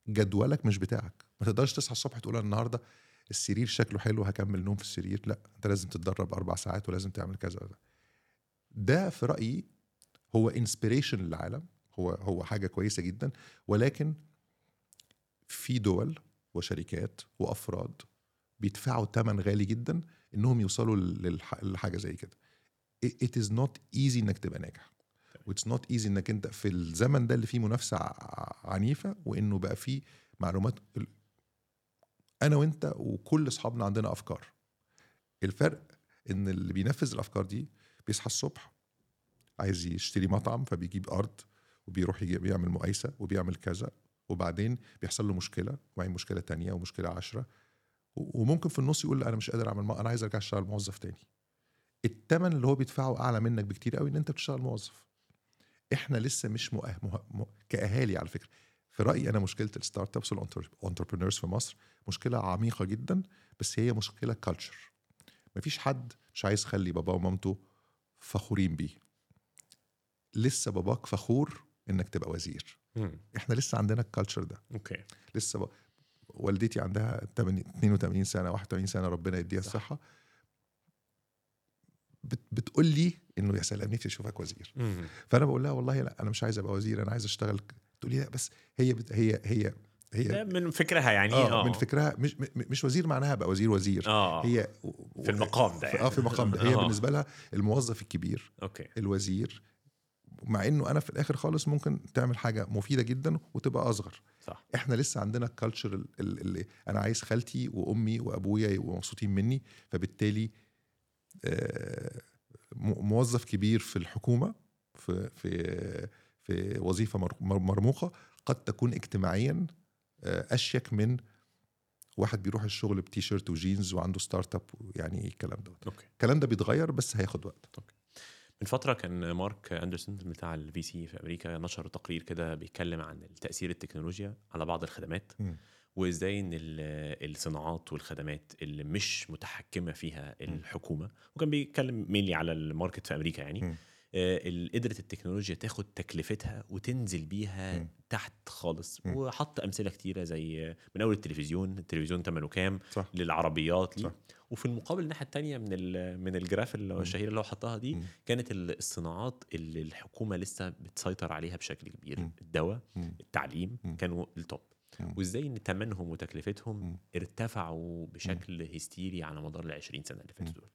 جدولك مش بتاعك. ما تقدرش تصحى الصبح تقول أنا النهارده السرير شكله حلو هكمل نوم في السرير. لا أنت لازم تتدرب أربع ساعات ولازم تعمل كذا ده في رأيي هو inspiration للعالم. هو هو حاجة كويسة جدا. ولكن في دول وشركات وأفراد بيدفعوا ثمن غالي جدا إنهم يوصلوا لحاجة زي كده. It is not easy إنك تبقى ناجح. و it's not easy إنك أنت في الزمن ده اللي فيه منافسة عنيفة وإنه بقى فيه معلومات أنا وأنت وكل أصحابنا عندنا أفكار. الفرق إن اللي بينفذ الأفكار دي بيصحى الصبح عايز يشتري مطعم فبيجيب أرض وبيروح يجي بيعمل مقايسة وبيعمل كذا وبعدين بيحصل له مشكلة وبعدين مشكلة تانية ومشكلة عشرة. وممكن في النص يقول لا أنا مش قادر أعمل أنا عايز أرجع أشتغل موظف تاني. الثمن اللي هو بيدفعه أعلى منك بكتير قوي إن أنت بتشتغل موظف. إحنا لسه مش مؤه... مه... م... كأهالي على فكرة في رأيي أنا مشكلة ال startups وال entrepreneurs في مصر مشكلة عميقة جدا بس هي مشكلة culture مفيش حد مش عايز يخلي باباه ومامته فخورين بيه لسه باباك فخور إنك تبقى وزير مم. إحنا لسه عندنا ال culture ده أوكي لسه ب... والدتي عندها 80 82 سنة 81 سنة ربنا يديها صح. الصحة. بتقول لي إنه يا سلام نفسي أشوفك وزير. مم. فأنا بقول لها والله لا أنا مش عايز أبقى وزير أنا عايز أشتغل. تقول لي لا بس هي بت... هي هي هي من فكرها يعني آه من فكرها مش مش وزير معناها أبقى وزير وزير. آه. هي في المقام ده في- يعني. آه في المقام ده. هي آه. بالنسبة لها الموظف الكبير okay. الوزير مع إنه أنا في الآخر خالص ممكن تعمل حاجة مفيدة جدا وتبقى أصغر. صح. إحنا لسه عندنا ال culture اللي أنا عايز خالتي وأمي وأبويا يبقوا مبسوطين مني فبالتالي آه، موظف كبير في الحكومة في في في وظيفة مر- مر- مرموقة قد تكون اجتماعيا آه، أشيك من واحد بيروح الشغل بتيشيرت وجينز وعنده startup يعني إيه الكلام ده okay. الكلام ده بيتغير بس هياخد وقت. من فترة كان مارك أندرسون بتاع ال VC في أمريكا نشر تقرير كده بيتكلم عن تأثير التكنولوجيا على بعض الخدمات. مم. وإزاي إن ال- الصناعات والخدمات اللي مش متحكمة فيها الحكومة وكان بيتكلم mainly على ال market في أمريكا يعني. آه، ال- قدرت التكنولوجيا تاخد تكلفتها وتنزل بيها مم. تحت خالص مم. وحط أمثلة كتيرة زي من أول التلفزيون التلفزيون ثمنه كام صح للعربيات ليه صح. وفي المقابل الناحية الثانية من من ال graph اللي هو مم. الشهير اللي هو حطها دي مم. كانت ال- الصناعات اللي الحكومة لسه بتسيطر عليها بشكل كبير. الدواء. التعليم. كانوا ال top. وإزاي إن ثمنهم وتكلفتهم. ارتفعوا بشكل هستيري على مدار ال 20 سنة اللي. فاتوا دول.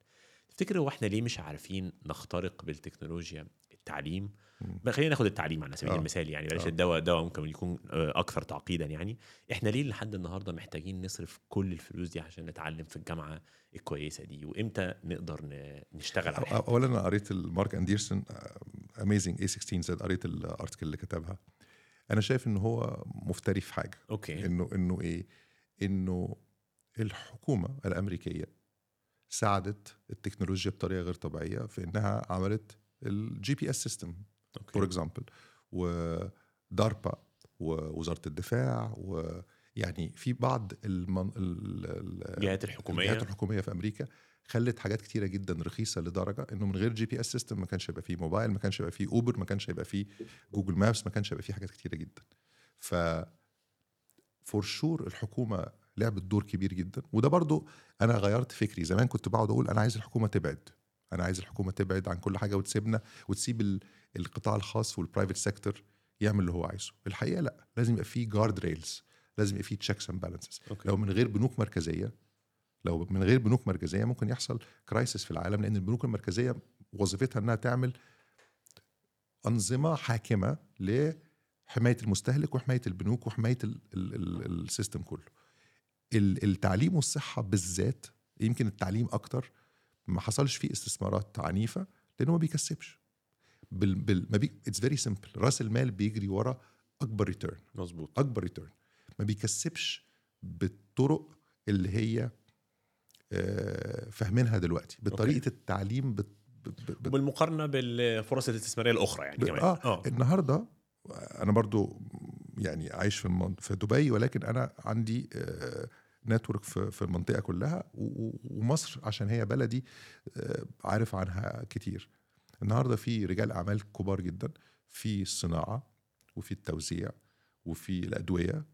تفتكر هو إحنا ليه مش عارفين نخترق بالتكنولوجيا التعليم؟ خلينا ناخد التعليم على سبيل آه. المثال يعني بلاش آه. الدواء دواء ممكن يكون آه، أكثر تعقيدا يعني. إحنا ليه لحد النهارده محتاجين نصرف كل الفلوس دي عشان نتعلم في الجامعة الكويسة دي؟ وإمتى نقدر نشتغل عليها؟ اولا أنا قريت مارك اندرسون amazing a 16 z قريت ال article اللي كتبها. أنا شايف ان هو مفتري في حاجة. okay. إنه إنه إيه؟ إنه الحكومة الأمريكية ساعدت التكنولوجيا بطريقة غير طبيعية في إنها عملت ال GPS system for example و DARPA ووزارة الدفاع ويعني في بعض المن... ال... ال... الجهات الحكومية. الجهات الحكومية في أمريكا خلت حاجات كتيرة جدا رخيصة لدرجة إنه من غير GPS system ما كانش هيبقى فيه موبايل ما كانش هيبقى فيه Uber ما كانش هيبقى فيه Google Maps ما كانش هيبقى فيه حاجات كتيرة جدا. ف for sure الحكومة لعبت دور كبير جدا. وده برضو أنا غيرت فكري. زمان كنت بقعد أقول أنا عايز الحكومة تبعد. أنا عايز الحكومة تبعد عن كل حاجة وتسيبنا وتسيب ال- القطاع الخاص وال private sector يعمل اللي هو عايزه. الحقيقة لأ. لازم يبقى فيه guard rails لازم يبقى فيه checks and balances. لو من غير بنوك مركزية لو من غير بنوك مركزية ممكن يحصل crisis في العالم لأن البنوك المركزية وظيفتها إنها تعمل أنظمة حاكمة لحماية المستهلك وحماية البنوك وحماية ال- ال- ال- ال system كله. ال- التعليم والصحة بالذات يمكن التعليم أكتر ما حصلش فيه استثمارات عنيفة لأنه ما بيكسبش. بال بال ما بي it's very simple رأس المال بيجري ورا أكبر return مظبوط. أكبر return ما بيكسبش بالطرق اللي هي فاهمينها دلوقتي بطريقة التعليم بت ب- ب- ب- بالمقارنه بالفرص الاستثمارية الأخرى يعني ب- كمان. آه, آه. النهارده أنا برضو يعني عايش في المن... في دبي ولكن أنا عندي آه network في في المنطقة كلها ومصر عشان هي بلدي آه عارف عنها كتير. النهارده في رجال أعمال كبار جدا في الصناعه وفي التوزيع وفي الأدوية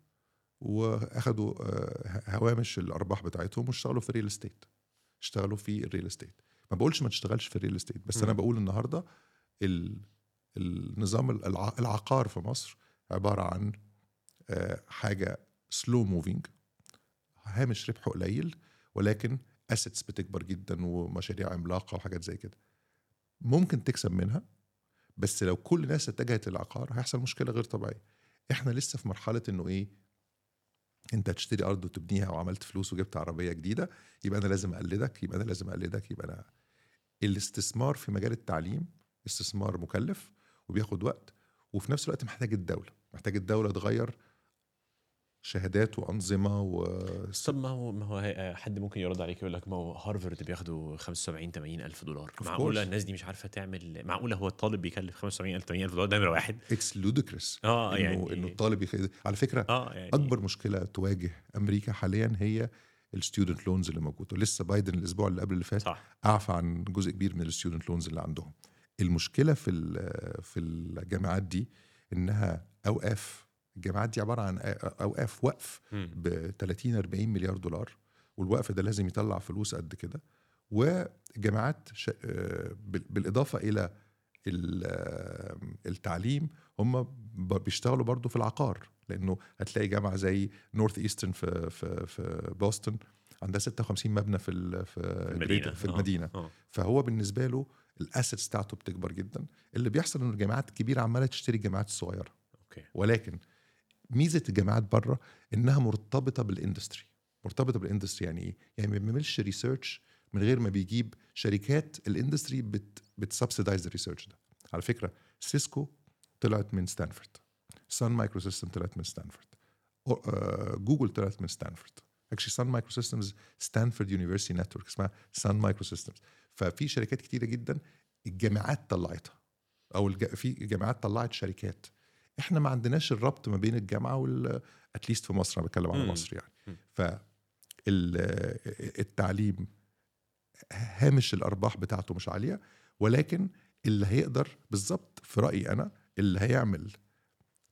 واخدوا آه، هوامش الأرباح بتاعتهم واشتغلوا في ال real estate اشتغلوا في ال real estate ما بقولش ما تشتغلش في ال real estate بس مم. أنا بقول النهارده ال... النظام الع... العقار في مصر عبارة عن آه، حاجة slow moving هامش ربحه قليل ولكن assets بتكبر جدا ومشاريع عملاقة وحاجات زي كده. ممكن تكسب منها بس لو كل الناس اتجهت للعقار هيحصل مشكلة غير طبيعية. إحنا لسه في مرحلة إنه إيه؟ انت تشتري ارض وتبنيها وعملت فلوس وجبت عربية جديدة يبقى أنا لازم أقلدك يبقى أنا لازم أقلدك يبقى أنا الاستثمار في مجال التعليم استثمار مكلف وبياخد وقت وفي نفس الوقت محتاج الدولة محتاج الدولة تغير شهادات وأنظمة و طب ما هو ما هو حد ممكن يرد عليك يقول لك ما هو هارفرد بياخدوا 75 80 ألف دولار. معقولة. الناس دي مش عارفة تعمل معقولة هو الطالب بيكلف 75 ألف 80 ألف دولار؟ ده نمرة واحد. it's ludicrous آه انه يعني إنه الطالب يخ... على فكرة آه يعني أكبر مشكلة تواجه أمريكا حاليا هي ال student loans اللي موجود ولسه بايدن الأسبوع اللي قبل اللي فات أعفى عن جزء كبير من ال student loans اللي عندهم. المشكلة في في الجامعات دي إنها أوقاف الجامعات دي عبارة عن أوقاف وقف. ب 30 40 مليار دولار. والوقف ده لازم يطلع فلوس قد كده. والجامعات ش... آه، بال- بالإضافة إلى ال- التعليم هم بيشتغلوا برضو في العقار. لأنه هتلاقي جامعة زي Northeastern في في في بوسطن عندها 56 مبنى في ال- في المدينة. في آه، المدينة. آه. فهو بالنسبة له ال assets بتاعته بتكبر جدا. اللي بيحصل ان الجامعات الكبيرة عمالة تشتري الجامعات الصغيره okay. ولكن ميزة الجامعات بره إنها مرتبطة بال industry مرتبطة بال industry يعني إيه؟ يعني ما بيعملش research من غير ما بيجيب شركات ال industry بت بت subsidize ال research ده. على فكرة سيسكو طلعت من ستانفورد سان مايكرو سيستم طلعت من ستانفورد أو- آه، جوجل طلعت من ستانفورد actually سان مايكرو سيستمز Stanford University Network اسمها سان مايكرو سيستمز ففي شركات كتيرة جدا الجامعات طلعتها. أو الج... في جامعات طلعت شركات. إحنا ما عندناش الربط ما بين الجامعة وال at least في مصر أنا بتكلم على. مصر يعني. ف ال- التعليم هامش الأرباح بتاعته مش عالية ولكن اللي هيقدر بالظبط في رأيي أنا اللي هيعمل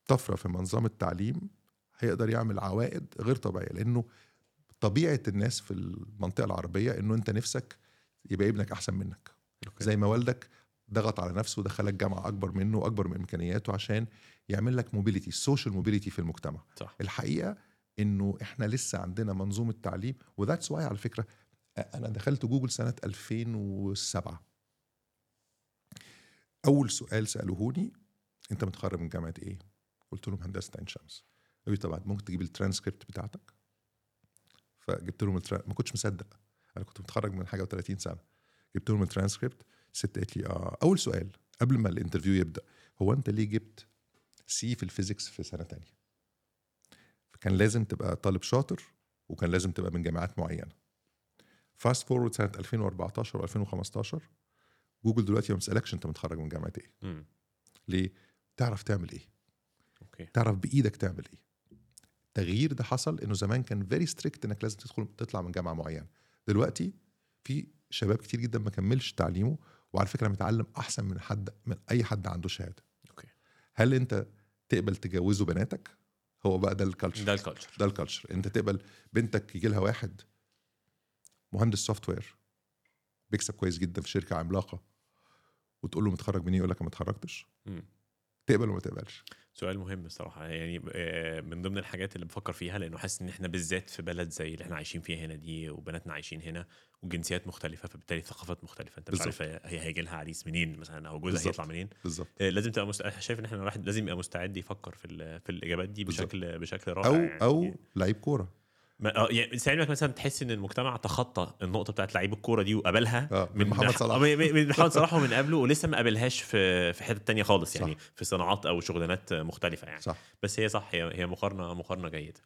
طفرة في نظام التعليم هيقدر يعمل عوائد غير طبيعية لأنه طبيعة الناس في المنطقة العربية إنه أنت نفسك يبقى ابنك أحسن منك okay. زي ما والدك ضغط على نفسه ودخلك جامعه أكبر منه وأكبر من إمكانياته عشان يعمل لك mobility ال social mobility في المجتمع. صح. الحقيقة إنه إحنا لسه عندنا منظومة تعليم و that's why على فكرة أنا دخلت جوجل سنة 2007 أول سؤال سألوهوني أنت متخرج من جامعة إيه؟ قلت لهم هندسة عين شمس. قالوا لي طبعا ممكن تجيب الترانسكريبت بتاعتك؟ فجبت لهم الترا... ما كنتش مصدق. أنا كنت متخرج من حاجة و30 سنة. جبت لهم الترانسكريبت الست قالت لي آه أول سؤال قبل ما ال interview يبدأ هو أنت ليه جبت C في ال physics في سنة تانية؟ فكان لازم تبقى طالب شاطر وكان لازم تبقى من جامعات معينة. fast forward سنة 2014 و2015 جوجل دلوقتي ما بتسالكش أنت متخرج من جامعة إيه. مم. ليه؟ تعرف تعمل إيه. okay. تعرف بإيدك تعمل إيه. التغيير ده حصل إنه زمان كان very strict إنك لازم تدخل تطلع من جامعة معينة. دلوقتي في شباب كتير جدا ما كملش تعليمه وعلى فكرة متعلم أحسن من حد من أي حد عنده شهادة. okay. هل أنت تقبل تجوزه بناتك؟ هو بقى ده ال culture ده ال culture ده ال culture أنت تقبل بنتك يجي لها واحد مهندس software بيكسب كويس جدا في شركة عملاقة وتقول له متخرج منين؟ يقول لك ما اتخرجتش. تقبل ولا ما تقبلش؟ سؤال مهم الصراحة يعني آه، من ضمن الحاجات اللي بفكر فيها لأنه حاسس إن إحنا بالذات في بلد زي اللي إحنا عايشين فيها هنا دي وبناتنا عايشين هنا وجنسيات مختلفة فبالتالي ثقافات مختلفة أنت مش. عارف هي هيجي لها عريس منين مثلا أو جوزها. هيطلع منين بالظبط آه، لازم تبقى مست... شايف إن إحنا الواحد لازم يبقى مستعد يفكر في ال... في الإجابات دي. بشكل بشكل رائع أو يعني. أو لعيب كورة يعني ساعات مثلا تحس إن المجتمع تخطى النقطة بتاعت لعيب الكورة دي وقبلها آه، من محمد صلاح. آه، من محمد صلاح ومن قبله ولسه ما قابلهاش في في حتة تانية خالص يعني صح. في صناعات أو شغلانات مختلفة يعني. صح. بس هي صح هي هي مقارنه مقارنة جيدة.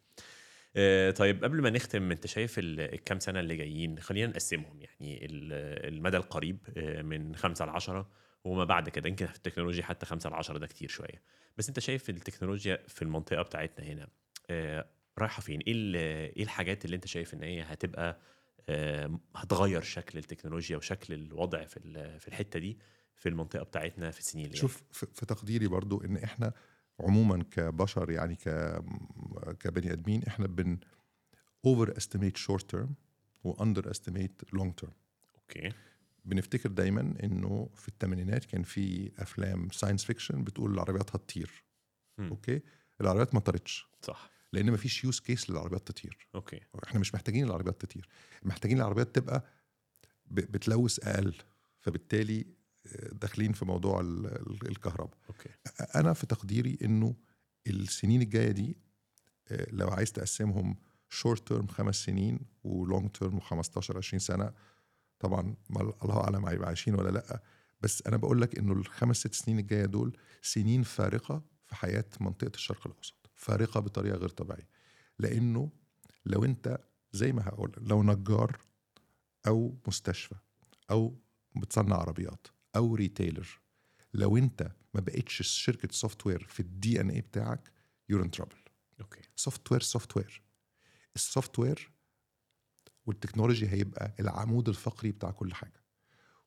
آه، طيب قبل ما نختم أنت شايف ال- الكام سنة اللي جايين؟ خلينا نقسمهم يعني. ال- المدى القريب آه، من خمسة ل 10 وما بعد كده. يمكن في التكنولوجيا حتى خمسة ل 10 ده كتير شوية. بس أنت شايف التكنولوجيا في المنطقة بتاعتنا هنا آه، رايحة فين؟ إيه إيه الحاجات اللي أنت شايف إن هي هتبقى هتغير شكل التكنولوجيا وشكل الوضع في في الحتة دي في المنطقة بتاعتنا في السنين اللي شوف في في تقديري برضو إن إحنا عموما كبشر يعني ك كبني آدمين إحنا بن overestimate short term و underestimate long term. okay. بنفتكر دايما إنه في الثمانينات كان في أفلام science fiction بتقول العربيات هتطير. okay؟ العربيات ما طارتش. صح. لأن ما فيش use case للعربيات تطير. okay. إحنا مش محتاجين العربيات تطير. محتاجين العربيات تبقى بتلوث أقل فبالتالي آه، داخلين في موضوع ال- ال- الكهرباء. okay. أنا في تقديري إنه السنين الجاية دي آه، لو عايز تقسمهم short term خمس سنين و long term 15 20 سنة طبعا الله أعلم هيبقى عايشين ولا لأ. بس أنا بقول لك إنه الخمس ست سنين الجاية دول سنين فارقة في حياة منطقة الشرق الأوسط. فارقة بطريقة غير طبيعية. لأنه لو أنت زي ما هقول لو نجار أو مستشفى أو بتصنع عربيات أو retailer لو أنت ما بقتش شركة software في ال DNA بتاعك you're in trouble okay. software software ال software وال technology هيبقى العمود الفقري بتاع كل حاجة.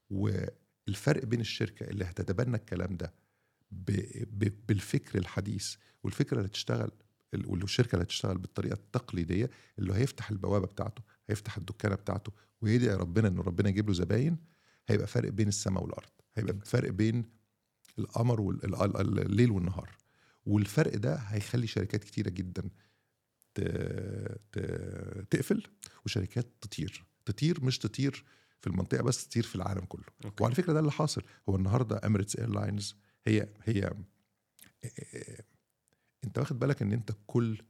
والفرق بين الشركة اللي هتتبنى الكلام ده. بالفكر الحديث والفكرة اللي هتشتغل ال- والشركة اللي هتشتغل بالطريقة التقليدية اللي هيفتح البوابة بتاعته هيفتح الدكانة بتاعته ويدعي ربنا انه ربنا يجيب له زباين هيبقى فرق بين السماء والأرض هيبقى فرق بين القمر والليل والنهار. والفرق ده هيخلي شركات كتيرة جدا ت... ت... تقفل وشركات تطير. تطير مش تطير في المنطقة بس تطير في العالم كله. okay. وعلى فكرة ده اللي حاصل. هو النهارده Emirates Airlines هي هي أنت واخد بالك إن أنت كل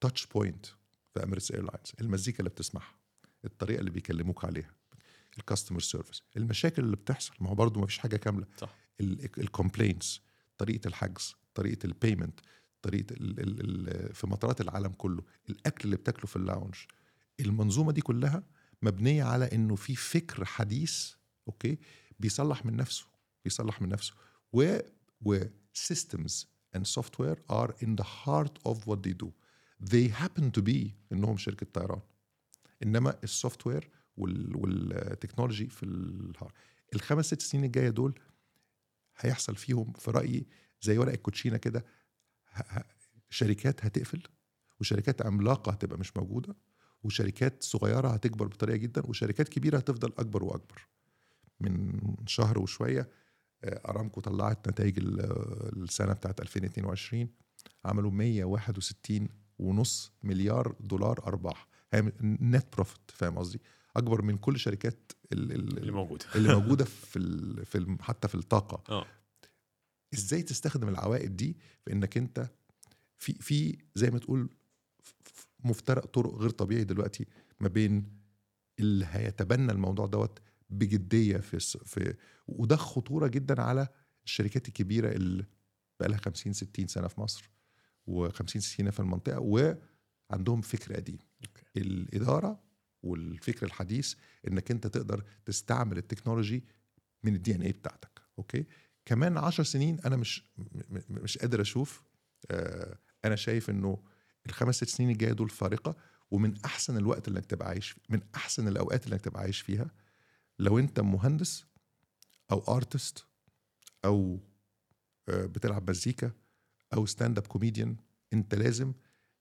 touch point في Emirates Airlines المزيكا اللي بتسمعها الطريقة اللي بيكلموك عليها ال customer service المشاكل اللي بتحصل ما هو برضه ما فيش حاجة كاملة. صح. ال complaints طريقة الحجز طريقة ال payment طريقة ال ال ال في مطارات العالم كله الأكل اللي بتاكله في ال lounge المنظومة دي كلها مبنية على إنه في فكر حديث okay بيصلح من نفسه. بيصلح من نفسه. و و systems and software are in the heart of what they do. They happen to be إنهم شركة طيران. إنما ال software وال وال technology في ال heart. الخمس ست سنين الجاية دول هيحصل فيهم في رأيي زي ورق الكوتشينه كده شركات هتقفل وشركات عملاقة هتبقى مش موجودة وشركات صغيرة هتكبر بطريقة جدا وشركات كبيرة هتفضل أكبر وأكبر. من شهر وشوية أرامكو طلعت نتائج ال- السنة بتاعت 2022 عملوا 161 ونص مليار دولار أرباح. نت بروفيت فاهم قصدي؟ أكبر من كل شركات ال- ال- اللي موجود اللي موجودة في في حتى في الطاقة. آه. إزاي تستخدم العوائد دي في إنك أنت في في زي ما تقول مفترق طرق غير طبيعي دلوقتي ما بين اللي هيتبنى الموضوع دوت بجدية في في وده خطورة جدا على الشركات الكبيرة اللي بقى لها 50 60 سنة في مصر و50 60 سنة في المنطقة وعندهم فكر قديم. okay. الإدارة والفكر الحديث إنك أنت تقدر تستعمل ال technology من ال DNA بتاعتك. okay؟ كمان عشر سنين أنا مش مش قادر أشوف آه أنا شايف إنه الخمس ست سنين الجاية دول فارقة ومن أحسن الوقت اللي انك تبقى عايش فيه من أحسن الأوقات اللي انك تبقى عايش فيها. لو انت مهندس أو artist أو آه بتلعب مزيكا أو stand-up comedian انت لازم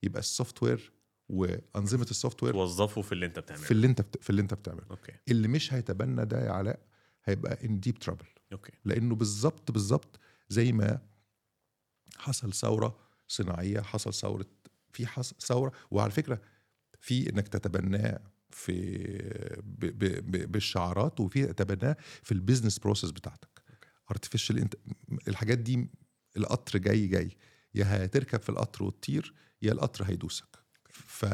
يبقى ال software وأنظمة ال software توظفه في اللي انت بتعمله. في اللي انت بت... في اللي انت بتعمله. أوكي. اللي مش هيتبنى ده يا علاء هيبقى in deep trouble okay. لأنه بالظبط بالظبط زي ما حصل ثورة صناعية حصل ثورة في حصل ثورة وعلى فكرة في إنك تتبناه في. بالشعارات وفي تتبناه في ال business process بتاعتك artificial انت الحاجات دي القطر جاي جاي يا هتركب في القطر وتطير يا القطر هيدوسك ف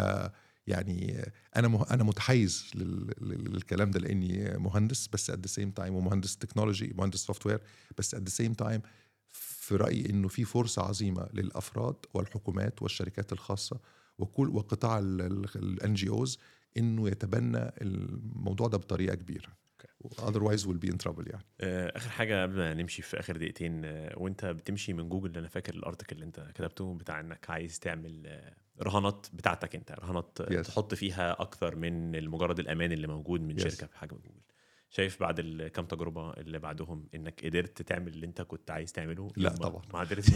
يعني أنا مه... أنا متحيز. لل- للكلام ده لأني مهندس بس at the same time ومهندس تكنولوجي مهندس software بس at the same time في رأيي إنه في فرصة عظيمة للأفراد والحكومات والشركات الخاصة وكل وقطاع ال NGOs إنه يتبنى الموضوع ده بطريقة كبيرة otherwise will be in trouble يعني آه، آخر حاجة قبل ما نمشي في آخر دقيقتين آه، وأنت بتمشي من جوجل أنا فاكر ال article اللي أنت كتبته بتاع إنك عايز تعمل آه، رهانات بتاعتك أنت رهانات Yes. تحط فيها أكتر من مجرد الأمان اللي موجود من Yes. شركة في حجم جوجل شايف بعد الكام تجربة اللي بعدهم إنك قدرت تعمل اللي أنت كنت عايز تعمله لا طبعا. ما قدرتش؟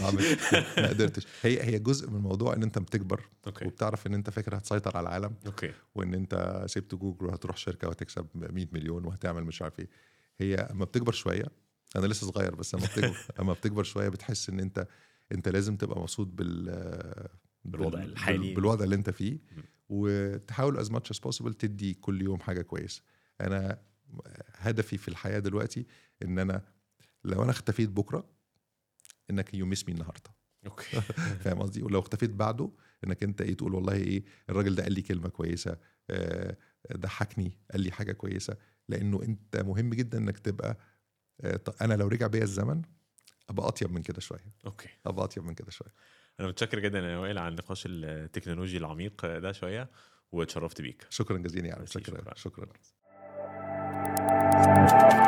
ما قدرتش. هي هي جزء من الموضوع إن أنت بتكبر okay. وبتعرف إن أنت فاكر هتسيطر على العالم okay. وإن أنت سبت جوجل وهتروح شركة وهتكسب 100 مليون وهتعمل مش عارف إيه. هي أما بتكبر شوية أنا لسه صغير بس أما بتكبر أما بتكبر شوية بتحس إن أنت أنت لازم تبقى مبسوط بال بالوضع بال- الحالي. بالوضع اللي أنت فيه. وتحاول as much as possible تدي كل يوم حاجة كويسة. أنا هدفي في الحياة دلوقتي إن أنا لو أنا اختفيت بكرة إنك you miss me النهارده. okay. فاهم قصدي؟ ولو اختفيت بعده إنك أنت إيه تقول والله إيه الراجل ده قال لي كلمة كويسة آه، ضحكني قال لي حاجة كويسة. لأنه أنت مهم جدا إنك تبقى آه، أنا لو رجع بيا الزمن أبقى أطيب من كده شوية. okay. أبقى أطيب من كده شوية. أنا متشكر جدا يا وائل على النقاش التكنولوجي العميق ده شوية واتشرفت بيك. شكرا جزيلا يعني ميرسي، شكرا شكراً. شكرا. Thank you.